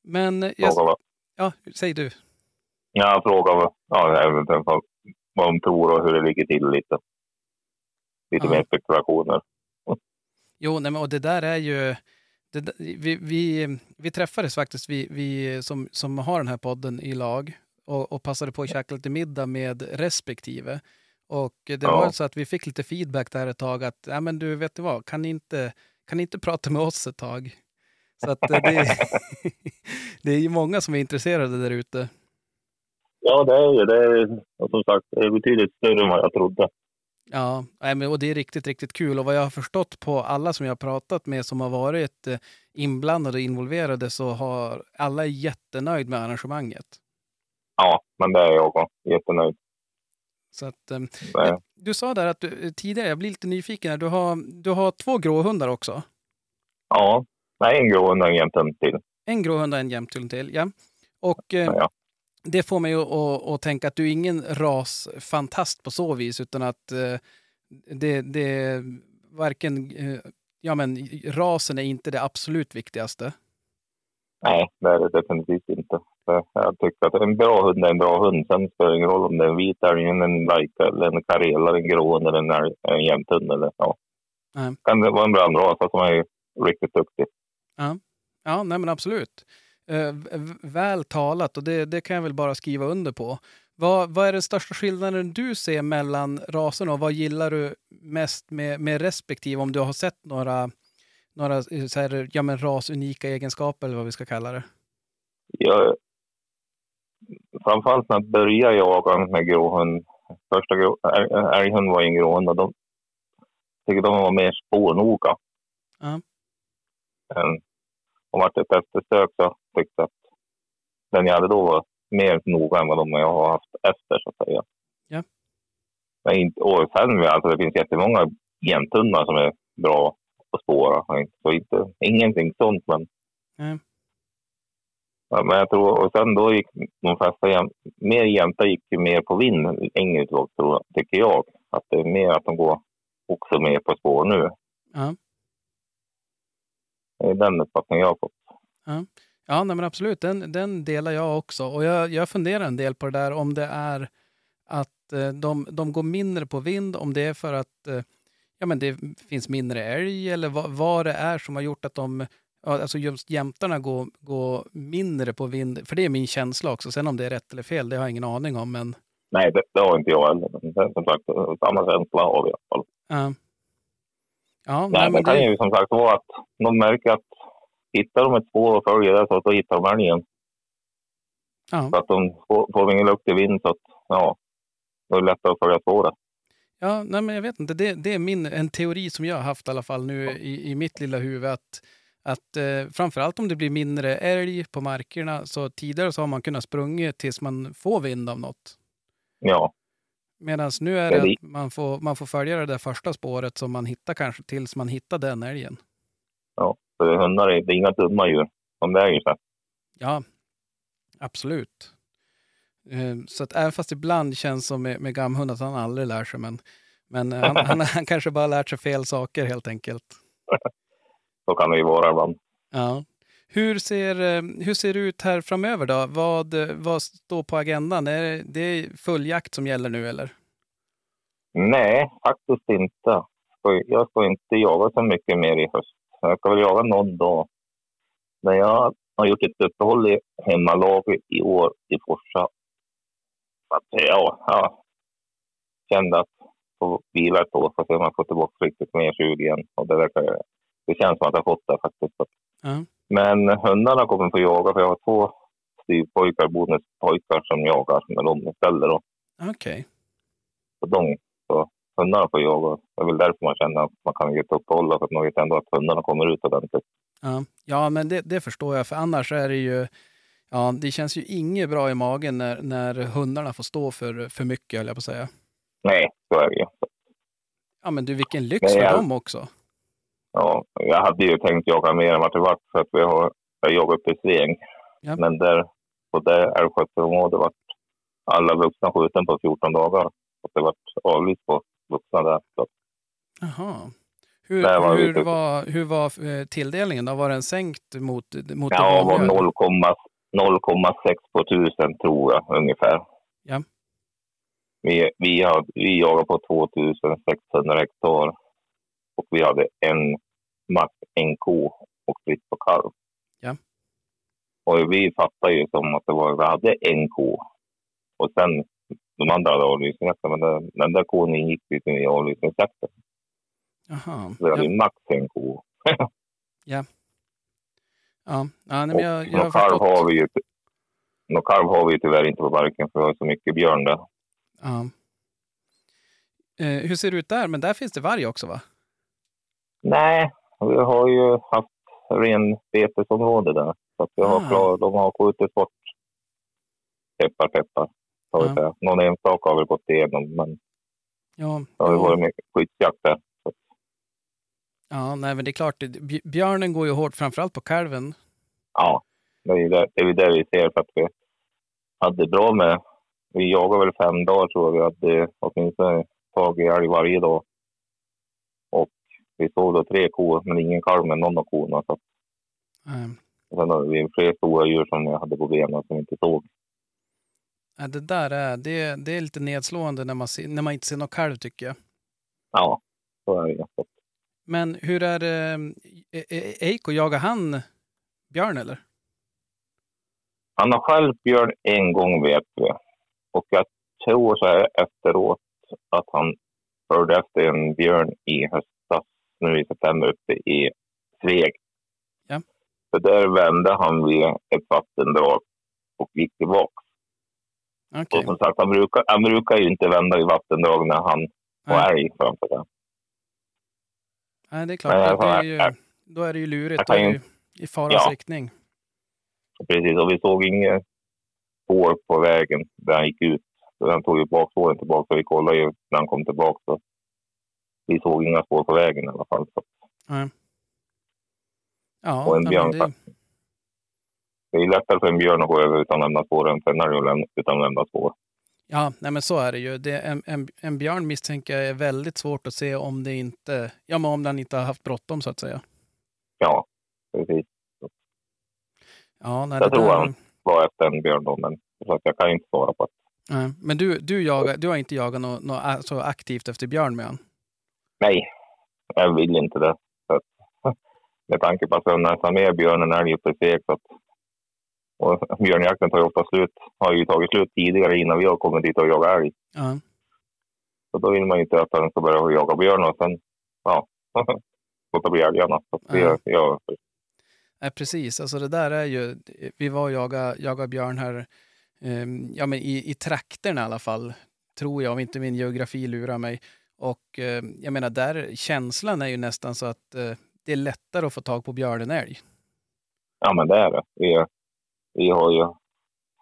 Men eh, jag, ja, säg du. ja, fråga vad, ja, vad de tror och hur det ligger till lite. Lite Ja. mer spekulationer. Jo, nej, men, och det där är ju... Det, vi, vi, vi träffades faktiskt, vi, vi som, som har den här podden i lag och, och passade på att käka lite middag med respektive. Och det Ja. var så att vi fick lite feedback där ett tag att, ja men du vet du vad, kan ni inte, kan ni inte prata med oss ett tag? Så att eh, det, det är ju många som är intresserade där ute. Ja, det är ju det. Är, och som sagt, det är betydligt större än vad jag trodde. Ja, och det är riktigt, riktigt kul. Och vad jag har förstått på alla som jag har pratat med som har varit eh, inblandade och involverade så har alla är jättenöjd med arrangemanget. Ja, men det är jag också. Jättenöjd. Så att, eh, du sa där att du, tidigare, jag blir lite nyfiken, här, du har, du har två gråhundar också. ja, nej, en grå och en jämthund till. En gråhund och en jämthund till. Ja. Och eh, Ja. Det får mig att, att, att tänka att du är ingen rasfantast på så vis, utan att eh, det, det varken... Eh, ja, men rasen är inte det absolut viktigaste. Nej, det är det definitivt inte. Jag tycker att en bra hund är en bra hund. Sen spelar det ingen roll om det är en vit älg, en lajka, eller en karela, en gråhund eller en, älg, en jämthund. Eller, ja. Nej. Kan det vara en blandras som är riktigt duktig. Ja, nej men absolut. Eh, väl talat och det, det kan jag väl bara skriva under på. Vad, vad är den största skillnaden du ser mellan raserna och vad gillar du mest med, med respektive? Om du har sett några, några eh, så här, ja, men rasunika egenskaper eller vad vi ska kalla det. Jag, framförallt när jag började jaga med gråhund. Första grå, älghund var en gråhund och de tycker de var mer spårnoga. Ja. Än- Och vart ett eftersök så tyckte att den jag hade då var mer noga än vad de jag har haft efter så att säga. Ja. Men inte, och sen alltså, det finns jättemånga jämthundar som är bra att spåra. Så inte, ingenting sånt men Nej. Ja, men jag tror, och sen då gick de flesta jäm, mer jämta gick ju mer på vind längre tillbaka, tror tycker jag. Att det är mer att de går också mer på spår nu. Ja. Det är den uppfattningen jag har fått. Ja, nej, men absolut. Den, den delar jag också. Och jag, jag funderar en del på det där om det är att eh, de, de går mindre på vind, om det är för att eh, ja, men det finns mindre älg eller vad, vad det är som har gjort att de, ja, alltså just jämtarna går, går mindre på vind. För det är min känsla också. Sen om det är rätt eller fel, det har jag ingen aning om. Men Nej, det, det har inte jag heller. Som sagt, samma känsla har vi i alla fall. ja. Ja, Nej, nej, det men kan det, ju som sagt vara att de märker att hittar de ett spår och följer det så då hittar de älgen. ja. Så att de får, får ingen lukt i vind så att ja, då är det lättare att följa spåret. Ja, nej, men jag vet inte. Det, det är min, en teori som jag har haft i alla fall nu i, i mitt lilla huvud. Att, att eh, framförallt om det blir mindre älg på markerna. Så tidigare så har man kunnat sprunga tills man får vind av något. Ja, Medan nu är Ja, det att man får, man får följa det där första spåret som man hittar kanske tills man hittar den älgen. För hundar är, det är inga dumma djur. De ju så. Ja, absolut. Eh, Så att även fast ibland känns som med, med gamhund att han aldrig lär sig. Men, men eh, han, han, han kanske bara lärt sig fel saker helt enkelt. Så kan det ju vara ibland. Ja. Hur ser, eh, hur ser det ut här framöver då? Vad, vad står på agendan? Är det- det är full jakt som gäller nu eller? Nej, faktiskt inte. Jag ska inte jaga så mycket mer i höst. Jag ska väl jaga någon dag. Men jag har gjort ett uppehåll i hemmalag i år i Forsa. Så att, ja, ja. Kände att få vila ett år för att se om jag får tillbaka riktigt mer sug igen. Och det, verkar, det känns som att jag har fått det faktiskt. Ja. Men hundarna kommer få jaga för jag har två styvpojkar, bonuspojkar som jagar med dem istället. Okej. Så de, så hundarna får jaga. Det är väl därför man känner att man kan ge ett uppehåll för att man vet ändå att hundarna kommer ut ordentligt. Ja. ja, men det, det förstår jag. För annars är det ju... Ja, det känns ju inget bra i magen när, när hundarna får stå för, för mycket, höll jag på att säga. Nej, så är det ju. Ja, men du, vilken lyx för jag- dem också. Ja, jag hade ju tänkt jaga mer än vad det vart för att vi har jag jagar uppe i Sveg. Ja. Men där, på det älgskötselområdet vart alla vuxna skjuten på 14 dagar. Och det vart avlyst på vuxna där. Så, Jaha. Hur, var hur, var, hur var eh, tilldelningen? då? Var den sänkt mot, mot det ja, var vanliga? 0,6 på tusen tror jag ungefär. Ja. Vi, vi, har, vi jagar på 2600 hektar. Och vi hade en max en ko och fritt på kalv. Ja. Och vi fattade ju som att det var, vi hade en ko. Och sen de andra hade avlysningsjakten, men den, den där kon ingick ju i avlysningsjakten. Jaha. Så vi hade Ja, max en ko. ja. ja nej, men jag, jag har förstått. har vi ju någon kalv har vi ju tyvärr inte på marken för vi har så mycket björn där. Ja. Eh, hur ser det ut där? Men där finns det varg också va? Nej, vi har ju haft renbetesområde där. Så att vi har Ah. klar, de har skjutit bort peppar, peppar. Så Ja. att säga. Någon enstaka har väl gått igenom, men Ja, det har ju ja. varit mycket skyddsjakt där. Så ja nej, men det är klart. Björnen går ju hårt framförallt på kalven. ja, det är ju det, det, är ju det vi ser för att vi hade bra med. Vi jagade väl fem dagar tror jag. Vi hade åtminstone tagit älg varje dag. Och vi såg då tre kor, men ingen kalv med någon av korna. Så Eh, sen har vi fler stora djur som jag hade på benen som vi inte såg. Ja, det där är, det, det är lite nedslående när man, ser, när man inte ser någon kalv tycker jag. Ja, så är det Men hur är det? E- E- Eiko, jagar han björn eller? Han har själv björn en gång vet vi. Och jag tror så här efteråt att han förde efter en björn i höstas, nu i september, uppe i Sveg. Ja. Så där vände han vid ett vattendrag och gick tillbaka. Okej. Och som sagt, han brukar, han brukar ju inte vända i vattendrag när han har älg framför sig. Nej, det är klart. Nej, det, är ju, då är det ju lurigt. Då är det ju- i farans Ja. riktning. Precis, och vi såg inget spår på vägen där han gick ut. Så han tog ju bakspåren tillbaka, så vi kollade ju när han kom tillbaka. Så vi såg inga spår på vägen i alla fall. Så Nej. Ja, Och en björn men det, det är lättare för en björn att gå över utan att lämna spår än för en älg utan att lämna spår. ja, nej, men så är det ju. Det, en, en, en björn misstänker jag är väldigt svårt att se om det inte, ja, men om den inte har haft bråttom så att säga. Ja, precis. Ja, nej, Jag det tror där- han var efter en björn då, men jag kan inte svara på det. Nej, men du, du, jagar, du har inte jagat något nå, så aktivt efter björn med han? Nej, jag vill inte det. Med tanke på att jag nästan med björnen älg uppe i Sveg. Så att, och björnjakten tar ju ofta slut, har ju tagit slut tidigare innan vi har kommit dit och jagat älg. Ja. Så då vill man ju inte att den ska börja jaga björn och sen, ja, låta bli älgarna. Så det, Ja. ja, Nej, precis. Alltså det där är ju, vi var och jagade, jagade björn här, ehm, ja men i, i trakterna i alla fall, tror jag, om inte min geografi lurar mig. Och eh, jag menar, där känslan är ju nästan så att eh, det är lättare att få tag på björn än älg. ja, men det är det. Vi, vi har ju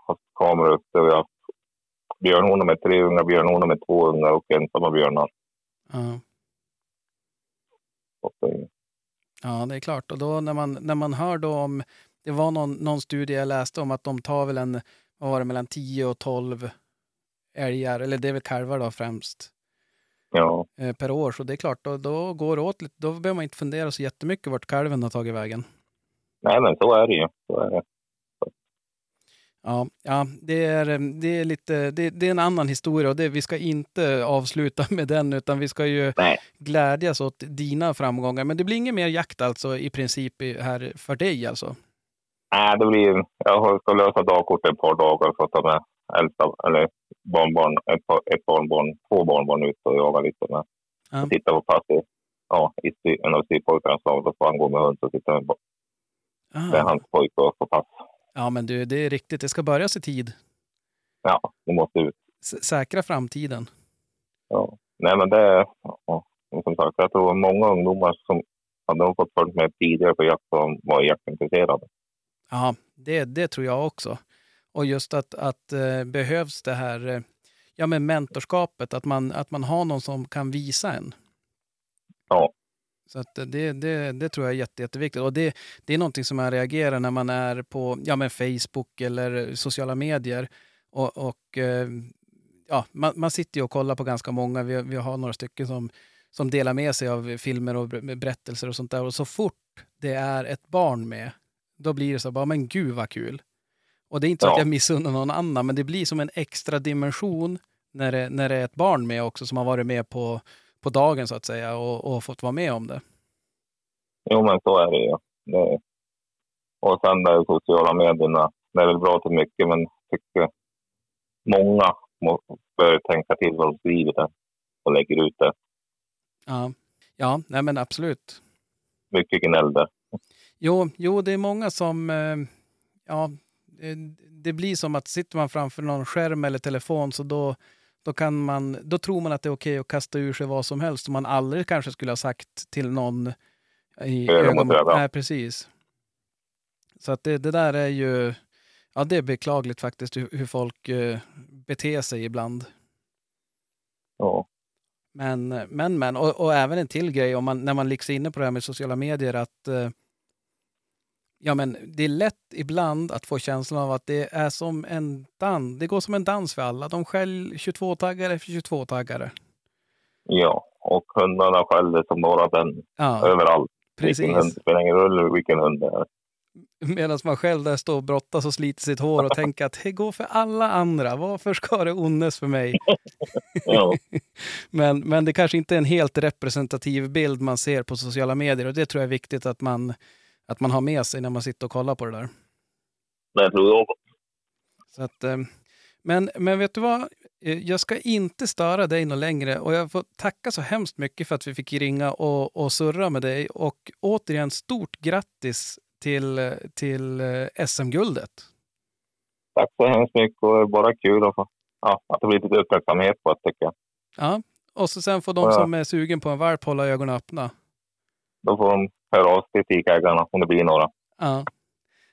haft kameror uppe. Vi har haft björnhonor med tre unga, björnhonor med två unga och ensamma björnar. Ja. Ja, det är klart. Och då när man, när man hör då om, det var någon, någon studie jag läste om att de tar väl en, vad var det, mellan 10 och 12 älgar, eller det är väl kalvar då främst, Ja, eh, per år. Så det är klart, då, då går det åt lite, då behöver man inte fundera så jättemycket vart kalven har tagit vägen. nej men så är det ju. Så är det. Ja, ja det, är, eh, det är lite, det, det är en annan historia och det, vi ska inte avsluta med den utan vi ska ju Nej. glädjas åt dina framgångar. Men det blir ingen mer jakt alltså i princip här för dig alltså? Nej, det blir... Jag ska lösa dagkort ett par dagar för att ta med äldsta, eller barnbarn, ett, par- ett barnbarn, två barnbarn ut och jaga lite med. Ja. Och titta på pass i, ja, i en av styrpojkarnas lag. Då får han gå med hund och titta med, med Ah. hans pojke och få pass. Ja, men du, det är riktigt. Det ska börjas i tid. Ja, det måste ut. S- säkra framtiden. Ja. Nej, men det är... Ja, som sagt, jag tror många ungdomar som hade fått följa med tidigare på jakt som var jaktintresserade. Ja, det, det tror jag också. Och just att, att eh, behövs det här eh, ja, men mentorskapet, att man, att man har någon som kan visa en. Ja. Så att det, det, det tror jag är jätte, jätteviktigt. Och det, det är någonting som man reagerar när man är på ja, men Facebook eller sociala medier. Och, och eh, ja, man, man sitter ju och kollar på ganska många. Vi, vi har några stycken som, som delar med sig av filmer och ber- berättelser och sånt där. Och så fort det är ett barn med, då blir det så bara, men gud vad kul. Och det är inte så att Ja. jag missunnar någon annan, men det blir som en extra dimension när det, när det är ett barn med också som har varit med på, på dagen så att säga och, och fått vara med om det. Jo, men så är det ju. Det, och sen där sociala medierna, det är väl bra till mycket, men tycker många må, bör tänka till vad de skriver där och lägger ut det. Ja, ja nej men absolut. Mycket gnäll där. Jo, jo, det är många som... eh, Ja, det, det blir som att sitter man framför någon skärm eller telefon så då, Då, kan man, då tror man att det är okej att kasta ur sig vad som helst som man aldrig kanske skulle ha sagt till någon i mot öga. Nej, precis. Så att det, det där är ju... Ja, det är beklagligt faktiskt hur, hur folk eh, beter sig ibland. Ja. Men, men, men. Och, och även en till grej om man, när man liksom är inne på det här med sociala medier att eh, ja, men det är lätt ibland att få känslan av att det är som en dans. Det går som en dans för alla. De skäll 22-taggare för 22-taggare. ja. Och hundarna skäller som bara den Ja, överallt. Vilken hund, precis. det spelar ingen roll vilken hund det är. Medan man själv där står och brottas och sliter sitt hår och tänker att det går för alla andra. Varför ska det onnes för mig? Ja. Men, men det kanske inte är en helt representativ bild man ser på sociala medier och det tror jag är viktigt att man, att man har med sig när man sitter och kollar på det där. Det tror jag. Så att, eh, men, men vet du vad? Eh, Jag ska inte störa dig något längre och jag får tacka så hemskt mycket för att vi fick ringa och, och surra med dig. Och återigen, stort grattis till, till eh, SM-guldet. Tack så hemskt mycket och bara kul att, få, ja, att det blir lite uppmärksamhet på det tycker jag. Ja. Och så sen får de Ja. som är sugen på en valp hålla ögonen öppna. Då får de höra av sig till tikägarna om det blir några. Ja.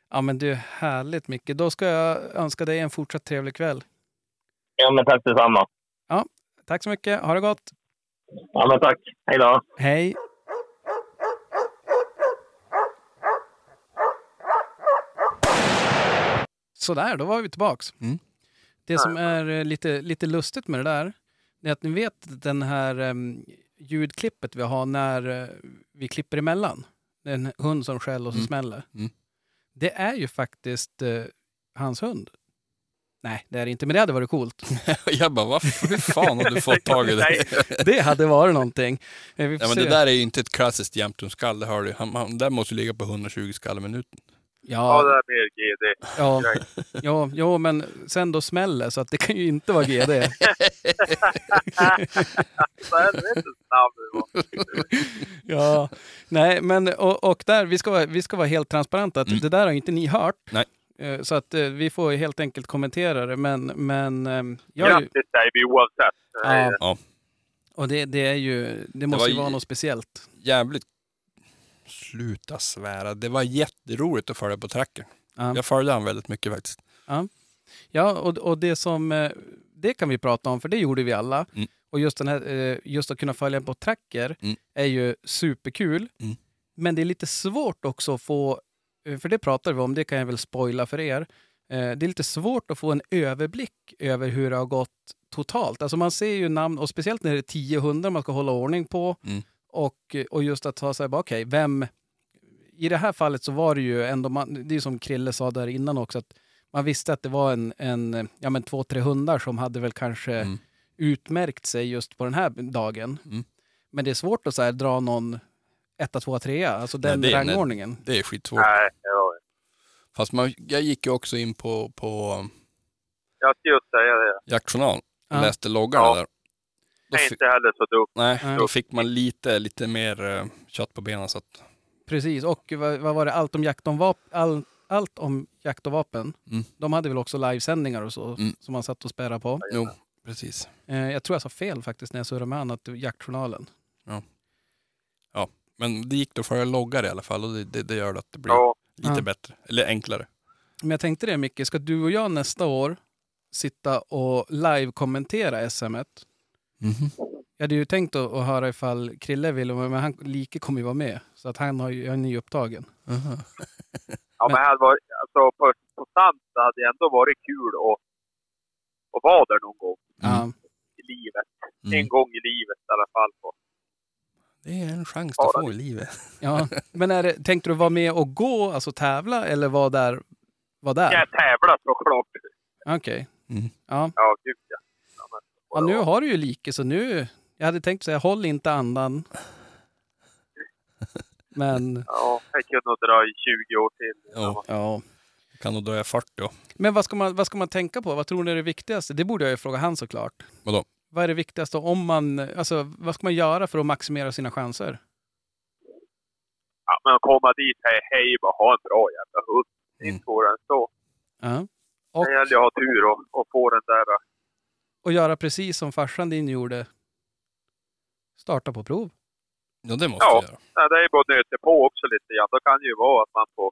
ja, men du, härligt Micke. Då ska jag önska dig en fortsatt trevlig kväll. Ja, men tack detsamma. Tack så mycket. Ha det gott. Ja, men tack. Hej då. Hej. Sådär, då var vi tillbaks. Mm. Det som är eh, lite, lite lustigt med det där, det är att ni vet den här um, ljudklippet vi har när eh, vi klipper emellan. En hund som skäller och så Mm. smäller. Mm. Det är ju faktiskt eh, hans hund. Nej, det är det inte, men det hade varit coolt. Jag bara, vad, hur fan har du fått tag i det? Det hade varit någonting. Eh, Ja, men det där är ju inte ett klassiskt jämthundskall, det hör du. Han, han där måste ju ligga på 120 skall i minuten. Ja, det Ja, är mer GD. ja, ja, ja, men sen då smäller så att det kan ju inte vara GD. Ja, nej, men och, och där, vi ska, vara- vi ska vara helt transparenta, att Mm. det där har ju inte ni hört. Nej. Eh, Så att eh, vi får helt enkelt kommentera det, men, men eh, jag, är ju- Grattis säger vi oavsett. Ja. Ja. och det, det är ju, det måste ju ju- vara något speciellt. Jävligt... Sluta svära. Det var jätteroligt att följa på tracken. Ja. Jag följde han väldigt mycket faktiskt. Ja, och, och det som, eh, det kan vi prata om, för det gjorde vi alla. Mm. Och just, den här, eh, just att kunna följa på tracker Mm. är ju superkul. Mm. Men det är lite svårt också att få, eh, för det pratar vi om, det kan jag väl spoila för er. Det är lite svårt att få en överblick över hur det har gått totalt. Alltså man ser ju namn, och speciellt när det är tio hundar man ska hålla ordning på. Mm. Och, och just att ta sig bara, okej, vem... I det här fallet så var det ju ändå, man, det är som Krille sa där innan också, att man visste att det var en, en ja men två, tre hundar som hade väl kanske Mm. utmärkt sig just på den här dagen. Mm. Men det är svårt att så här, dra någon etta, tvåa, trea, alltså Nej, den det är- nej. rangordningen. Det är skitsvårt. Nej, det var det. Fast man, jag gick ju också in på, på Jag ska just säga det. jaktjournal och Ja. läste loggarna Ja. där. Då Det är fi- inte heller så dumt. nej, då fick man lite, lite mer uh, kött på benen. Så att, Precis, och vad, vad var det, allt om jakt, om vap, all, allt om jakt och vapen. Mm. De hade väl också livesändningar och så, Mm. som man satt och spärrade på. jo, precis. Eh, jag tror jag sa fel faktiskt när jag surrade med honom, att det var jaktjournalen. Men det gick då för att loggar i alla fall och det, det, det gör att det blir Ja. lite Ja. bättre. Eller enklare. Men jag tänkte det Micke, ska du och jag nästa år sitta och live-kommentera SM-et? Jag hade ju tänkt att, att höra ifall Krille ville men han Like kommer ju vara med. Så att han har ju, han är ju upptagen. Ja, Men- hade varit, alltså, på, på sant det hade det ändå varit kul att, att vara där någon gång Ja. i livet. Mm. En gång i livet i alla fall. På. Det är en chans Ja, att få i livet. ja. Men är det, tänkte du vara med och gå, alltså tävla, eller vara där? Var där? Jag tävlar såklart. Okej. Mm. Ja. Ja, gud ja. Ja, nu har du ju Like, så nu... Jag hade tänkt säga, håll inte andan. Men, Ja, jag kunde nog dra i 20 år till. Ja, ja. kan nog dröja 40 då. Men vad ska, man, vad ska man tänka på? Vad tror ni är det viktigaste? Det borde jag ju fråga han såklart. Vadå? Vad är det viktigaste om man... Alltså, vad ska man göra för att maximera sina chanser? Ja, men att komma dit, hej, hej, bara ha en bra jävla hund. Det är Mm. inte svårare än så. Ja. Och, Det gäller ju att ha tur och, och få den där, och göra precis som farsan din gjorde. Starta på prov. Ja, det måste Ja. jag göra. Nej, det är bara att nöta på också lite grann. Då kan det ju vara att man får...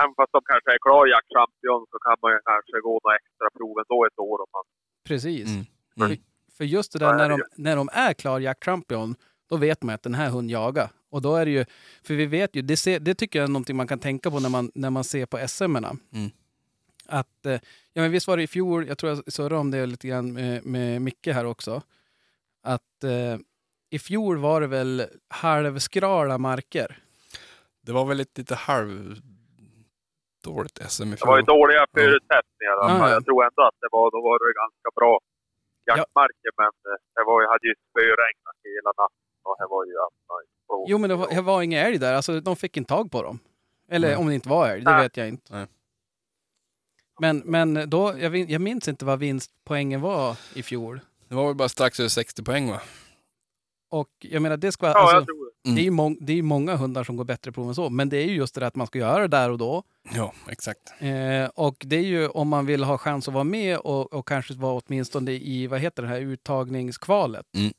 Även fast de kanske är klar jaktchampion så kan man ju kanske gå några extra prov ändå ett år om man... Precis. Mm. För, Mm. för just det där är när de, när de är klar jaktchampion, då vet man att den här hunden jagar. Och då är det ju, för vi vet ju, det, ser, det tycker jag är någonting man kan tänka på när man, när man ser på SM-erna. Mm. Att, eh, ja men visst var det i fjol, jag tror jag surrade om det lite grann med, med Micke här också. Att eh, i fjol var det väl halvskrala marker. Det var väl ett lite halv dåligt SM i Det var ju fjol. dåliga förutsättningar. Ja, ja. Jag tror ändå att det var, då var det ganska bra jaktmarker. Men eh, det var ju, hade ju spöregnat hela natten och det var ju... Jo men det var, det var inga älg där, alltså de fick inte tag på dem. Eller Nej. om det inte var älg, det Nej. vet jag inte. Nej. Men, men då, jag, jag minns inte vad vinstpoängen var i fjol. Det var väl bara strax över 60 poäng va? Och jag menar, det ska Ja, alltså, jag tror det. Mm. det, är ju mång, det är ju många hundar som går bättre prov än så. Men det är ju just det där att man ska göra det där och då. Ja, exakt. Eh, och det är ju om man vill ha chans att vara med och, och kanske vara åtminstone i, vad heter det här, uttagningskvalet. Mm.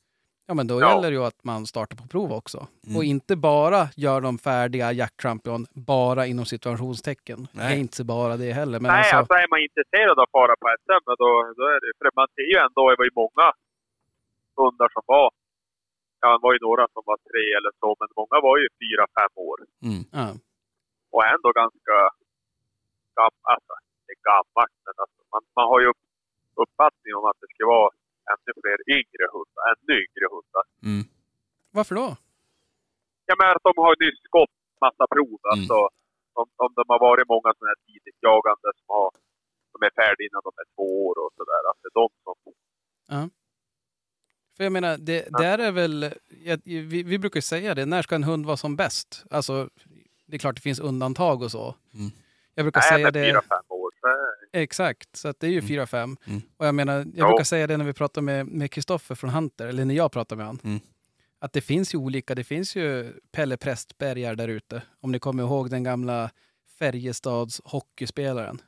Ja men då Ja. gäller det ju att man startar på prov också. Mm. Och inte bara gör de färdiga jaktchampion, bara inom situationstecken. Nej. Det är inte bara det heller. Men Nej, alltså, alltså är man intresserad av att fara på SM, men då, då är det... För man ser ju ändå, det var ju många hundar som var... Ja, det var ju några som var tre eller så, men många var ju fyra, fem år. Mm. ja. Och ändå ganska... Gam, alltså, det är gammalt, men alltså, man, man har ju upp, uppfattning om att det ska vara ännu fler yngre hundar, ännu yngre hundar. Mm. Varför då? Ja, men att de har nyss gått massa prov. Mm. Alltså, om, om de har varit många sådana här tidigt jagande som, har, som är färdiga innan de är två år och sådär. Att det är de som... För jag menar, det, där är väl, vi, vi brukar ju säga det, när ska en hund vara som bäst? Alltså, det är klart det finns undantag och så. Mm. Jag brukar Nej, säga det... fyra, fem år. Exakt, så det är ju Mm. 4-5. Mm. Och jag menar, jag Ja. brukar säga det när vi pratar med Kristoffer från Hunter, eller när jag pratar med han. Mm. Att det finns ju olika, det finns ju Pelle Prästbergar där ute. Om ni kommer ihåg den gamla Färjestads hockeyspelaren.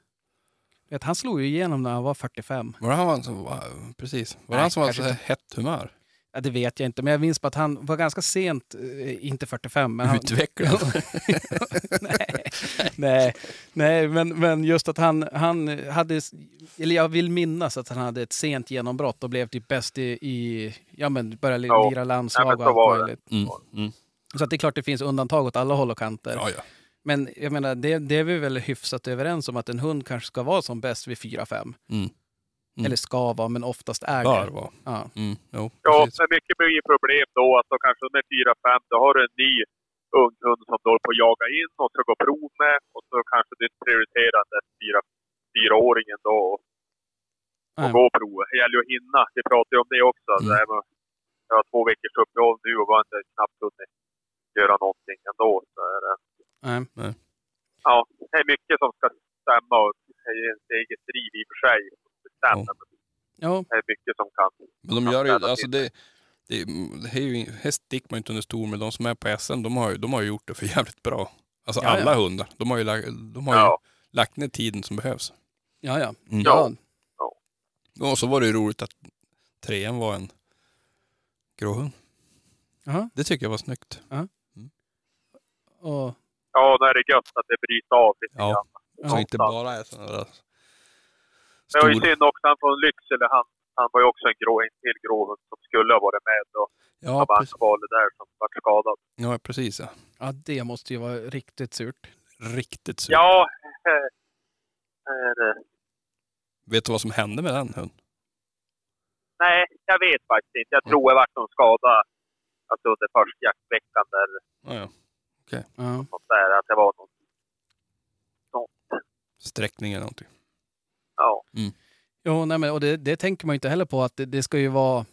Vet, han slog ju igenom när han var 45. Var det han som var, precis, var Nej, han som var så hett humör? Ja, det vet jag inte, men jag minns bara att han var ganska sent, eh, inte 45, men han, Utvecklad. nej, nej, nej men, men just att han, han hade, eller jag vill minnas att han hade ett sent genombrott och blev typ bäst i, i ja men började Ja. lira landslag och så allt möjligt. Mm. Mm. Så att det är klart det finns undantag åt alla håll och kanter. Ja, ja. Men jag menar, det, det är vi väl hyfsat överens om att en hund kanske ska vara som bäst vid 4-5. Mm. Mm. Eller ska vara, men oftast är Bör det. vara. Ja. Mm. Jo, Ja, men mycket blir ju problem då att då kanske de är fyra, fem, då har du en ny ung hund som du håller på att jaga in och ska gå prov med och så kanske du inte prioriterar den fyra, fyraåringen då och, och Nej. gå provet. Det gäller ju att hinna. Vi pratar ju om det också. Mm. Det med, jag har två veckors uppehåll nu och var inte knappt hunnit göra någonting ändå. Så är det, Nej. ja, det är mycket som ska stämma och det är ens eget driv i och för sig. Men Ja, Det är mycket som kan Men de Ja, gör ju, alltså det, det, det är ju, här sticker man ju inte under stol med. De som är på SM, de har ju, de har ju gjort det för jävligt bra. Alltså Ja, ja. alla hundar. De har ju, lagt, de har ju Ja. lagt ner tiden som behövs. ja, ja. Mm. ja. Och så var det ju roligt att trean var en gråhund. Jaha. Det tycker jag var snyggt. Och, Ja, då är det gött att det bryts av lite Ja. grann. ja. Så inte bara är sådana där Det var ju synd också, han från Lycksele, han, han var ju också en, grå, en till gråhund som skulle ha varit med. Och Ja, han var precis. där som var skadad. ja, precis ja. ja, det måste ju vara riktigt surt. Riktigt sur. Ja, eh, är det- Vet du vad som hände med den hunden? nej, jag vet faktiskt inte. Jag tror det vart någon skada alltså under första jaktveckan där, Ja, ja. Ja. något där, att det var någon, Sträckning eller någonting. Ja. Jo, nej, men, och det, det tänker man ju inte heller på att det, det ska ju vara...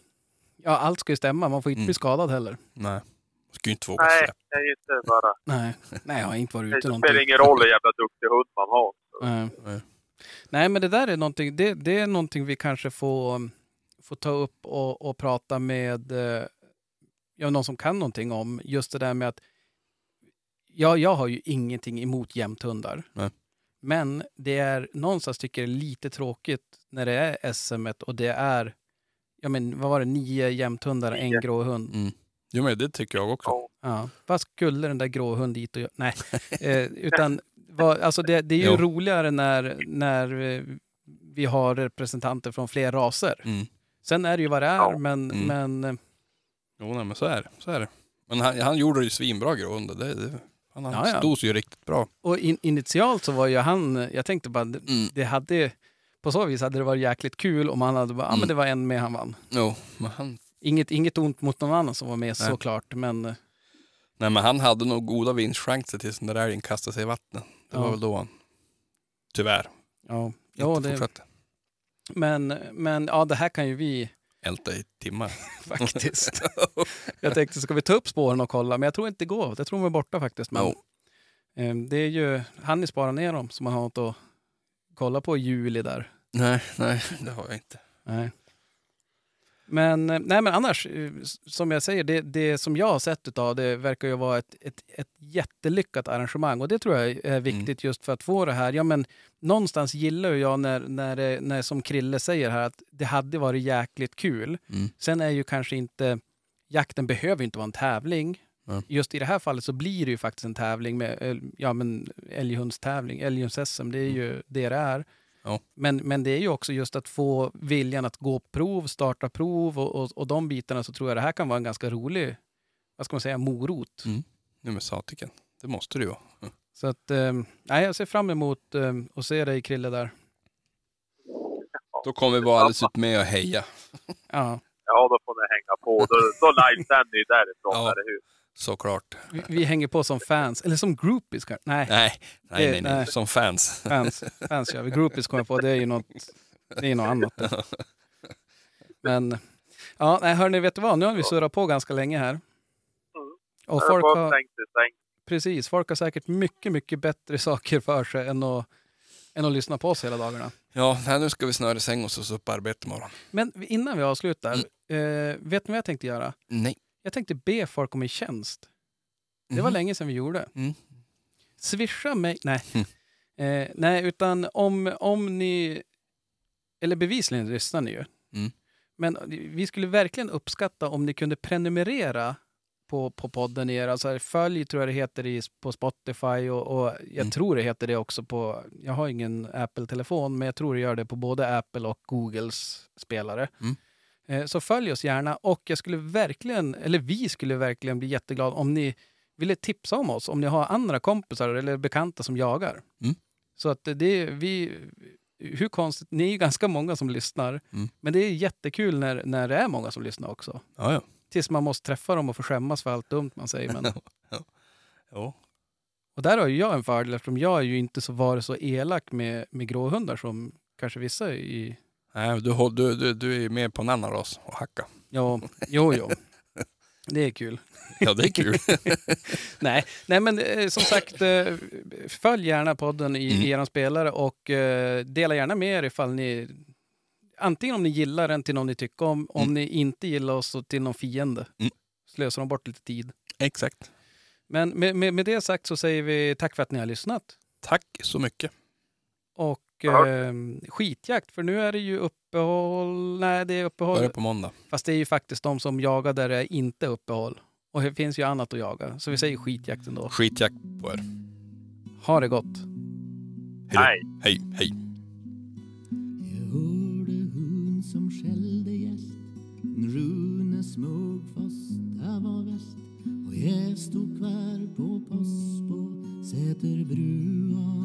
Ja, allt ska ju stämma. Man får inte Mm. bli skadad heller. Nej. Man ska ju inte våga Nej, släppa. det är ju inte bara, Nej, nej jag har inte varit det ute spelar någonting. ingen roll hur jävla duktig hund man har. Nej. Nej. Nej, men det där är någonting, det, det är någonting vi kanske får, får ta upp och, och prata med eh, ja, någon som kan någonting om. Just det där med att ja, jag har ju ingenting emot jämthundar. Men det är någonstans tycker jag lite tråkigt när det är SM och det är, ja men vad var det, nio jämthundar, en Nio. grå hund. Mm. Jo, men det tycker jag också. Ja. Vad skulle den där grå hund dit och göra? Nej, eh, utan vad, alltså det, det är ju Jo. roligare när, när eh, vi har representanter från fler raser. Mm. Sen är det ju vad det är, men, Mm. men eh, Jo, nej, men så är det. Så är det. Men han, han gjorde det ju svinbra gråhundar. Det, det, han, Ja, ja. stod ju riktigt bra. och in, initialt så var ju han, jag tänkte bara, det- Mm. det hade, på så vis hade det varit jäkligt kul om han hade bara, ja men Mm. det var en med han vann. Jo, men han, Inget, inget ont mot någon annan som var med Nej. såklart, men eh, nej, men han hade nog goda vinstchanser tills den där älgen kastade sig i vattnet. Det var Ja. väl då han, tyvärr, ja. inte Ja, det, fortsatte. men, men ja, det här kan ju vi Älta i timmar. faktiskt. jag tänkte, ska vi ta upp spåren och kolla? Men jag tror inte det går. Jag tror de är borta faktiskt. Men, Jo. eh, det är ju, han ni sparar ner dem så man har något att kolla på juli där. nej, nej, det har jag inte. Nej. Men, eh, nej, men annars, eh, som jag säger, det, det som jag har sett utav det verkar ju vara ett, ett, ett jättelyckat arrangemang. Och det tror jag är viktigt just för att få det här. Ja, men någonstans gillar ju jag när, när, det, när som Krille säger här att det hade varit jäkligt kul. Mm. Sen är ju kanske inte, jakten behöver inte vara en tävling. Nej. Just i det här fallet så blir det ju faktiskt en tävling med eh, ja, men älghundstävling, älghunds-SM, det är ju det det är. Ja. Men, men det är ju också just att få viljan att gå prov, starta prov och, och, och de bitarna så tror jag det här kan vara en ganska rolig, vad ska man säga, morot. Mm. Nu med satiken. Det måste det ju vara. Så att, eh, nej, jag ser fram emot eh, att se dig Krille där. Då kommer vi vara alldeles ut med och heja. Ja, Ja, då får ni hänga på. Då, då livesänder ni därifrån, Ja. eller hur? Såklart. vi, vi hänger på som fans, eller som groupies kanske. Nej, Nej, nej, nej, nej. nej. Som fans. fans, fans kör vi. Groupies kommer jag på, det är ju något, det är något annat. Men, ja, nej, hörni, vet du vad? Nu har vi surrat på ganska länge här. Och folk har, precis, folk har säkert mycket, mycket bättre saker för sig än att, än att lyssna på oss hela dagarna. Ja, nej, nu ska vi snöra säng oss och så upp arbete imorgon. Men innan vi avslutar, Mm. eh, vet ni vad jag tänkte göra? Nej. Jag tänkte be folk om en tjänst. Det var Mhm. länge sedan vi gjorde. Mm. Swisha mig, nej. Mm. Eh, nej, utan om, om ni, eller bevisligen lyssnar ni ju. Mm. Men vi skulle verkligen uppskatta om ni kunde prenumerera på, på podden er. Alltså följ tror jag det heter i, på Spotify och, och jag Mm. tror det heter det också på, jag har ingen Apple-telefon, men jag tror det gör det på både Apple och Googles spelare. Mm. Eh, så följ oss gärna och jag skulle verkligen, eller vi skulle verkligen bli jätteglada om ni ville tipsa om oss, om ni har andra kompisar eller bekanta som jagar. Mm. Så att det vi, hur konstigt, ni är ju ganska många som lyssnar, Mm. men det är jättekul när, när det är många som lyssnar också. Ja, ja. Tills man måste träffa dem och få skämmas för allt dumt man säger. Men, Jo. och där har ju jag en fördel eftersom jag är ju inte så varit så elak med, med gråhundar som kanske vissa i... Nej, du, du, du, du är ju med på en annan ras och hacka. Ja, jo, jo. Det är kul. Ja, det är kul. Nej, nej men eh, som sagt, eh, följ gärna podden i, Mm. i er spelare och eh, dela gärna med er ifall ni... Antingen om ni gillar den till någon ni tycker om, om Mm. ni inte gillar oss så till någon fiende. Mm. Slösar de bort lite tid. Exakt. Men med, med, med det sagt så säger vi tack för att ni har lyssnat. Tack så mycket. Och. Eh, skitjakt, för nu är det ju uppehåll. Nej, det är uppehåll. Börjar på måndag. Fast det är ju faktiskt de som jagar där det är inte uppehåll. Och det finns ju annat att jaga. Så vi säger skitjakt ändå. Skitjakt på er. Ha det gott. Hej. Hej, hej. Jag hörde hund som skällde gäst En Rune smög fast det var väst Och jag stod kvar på post på Säterbrua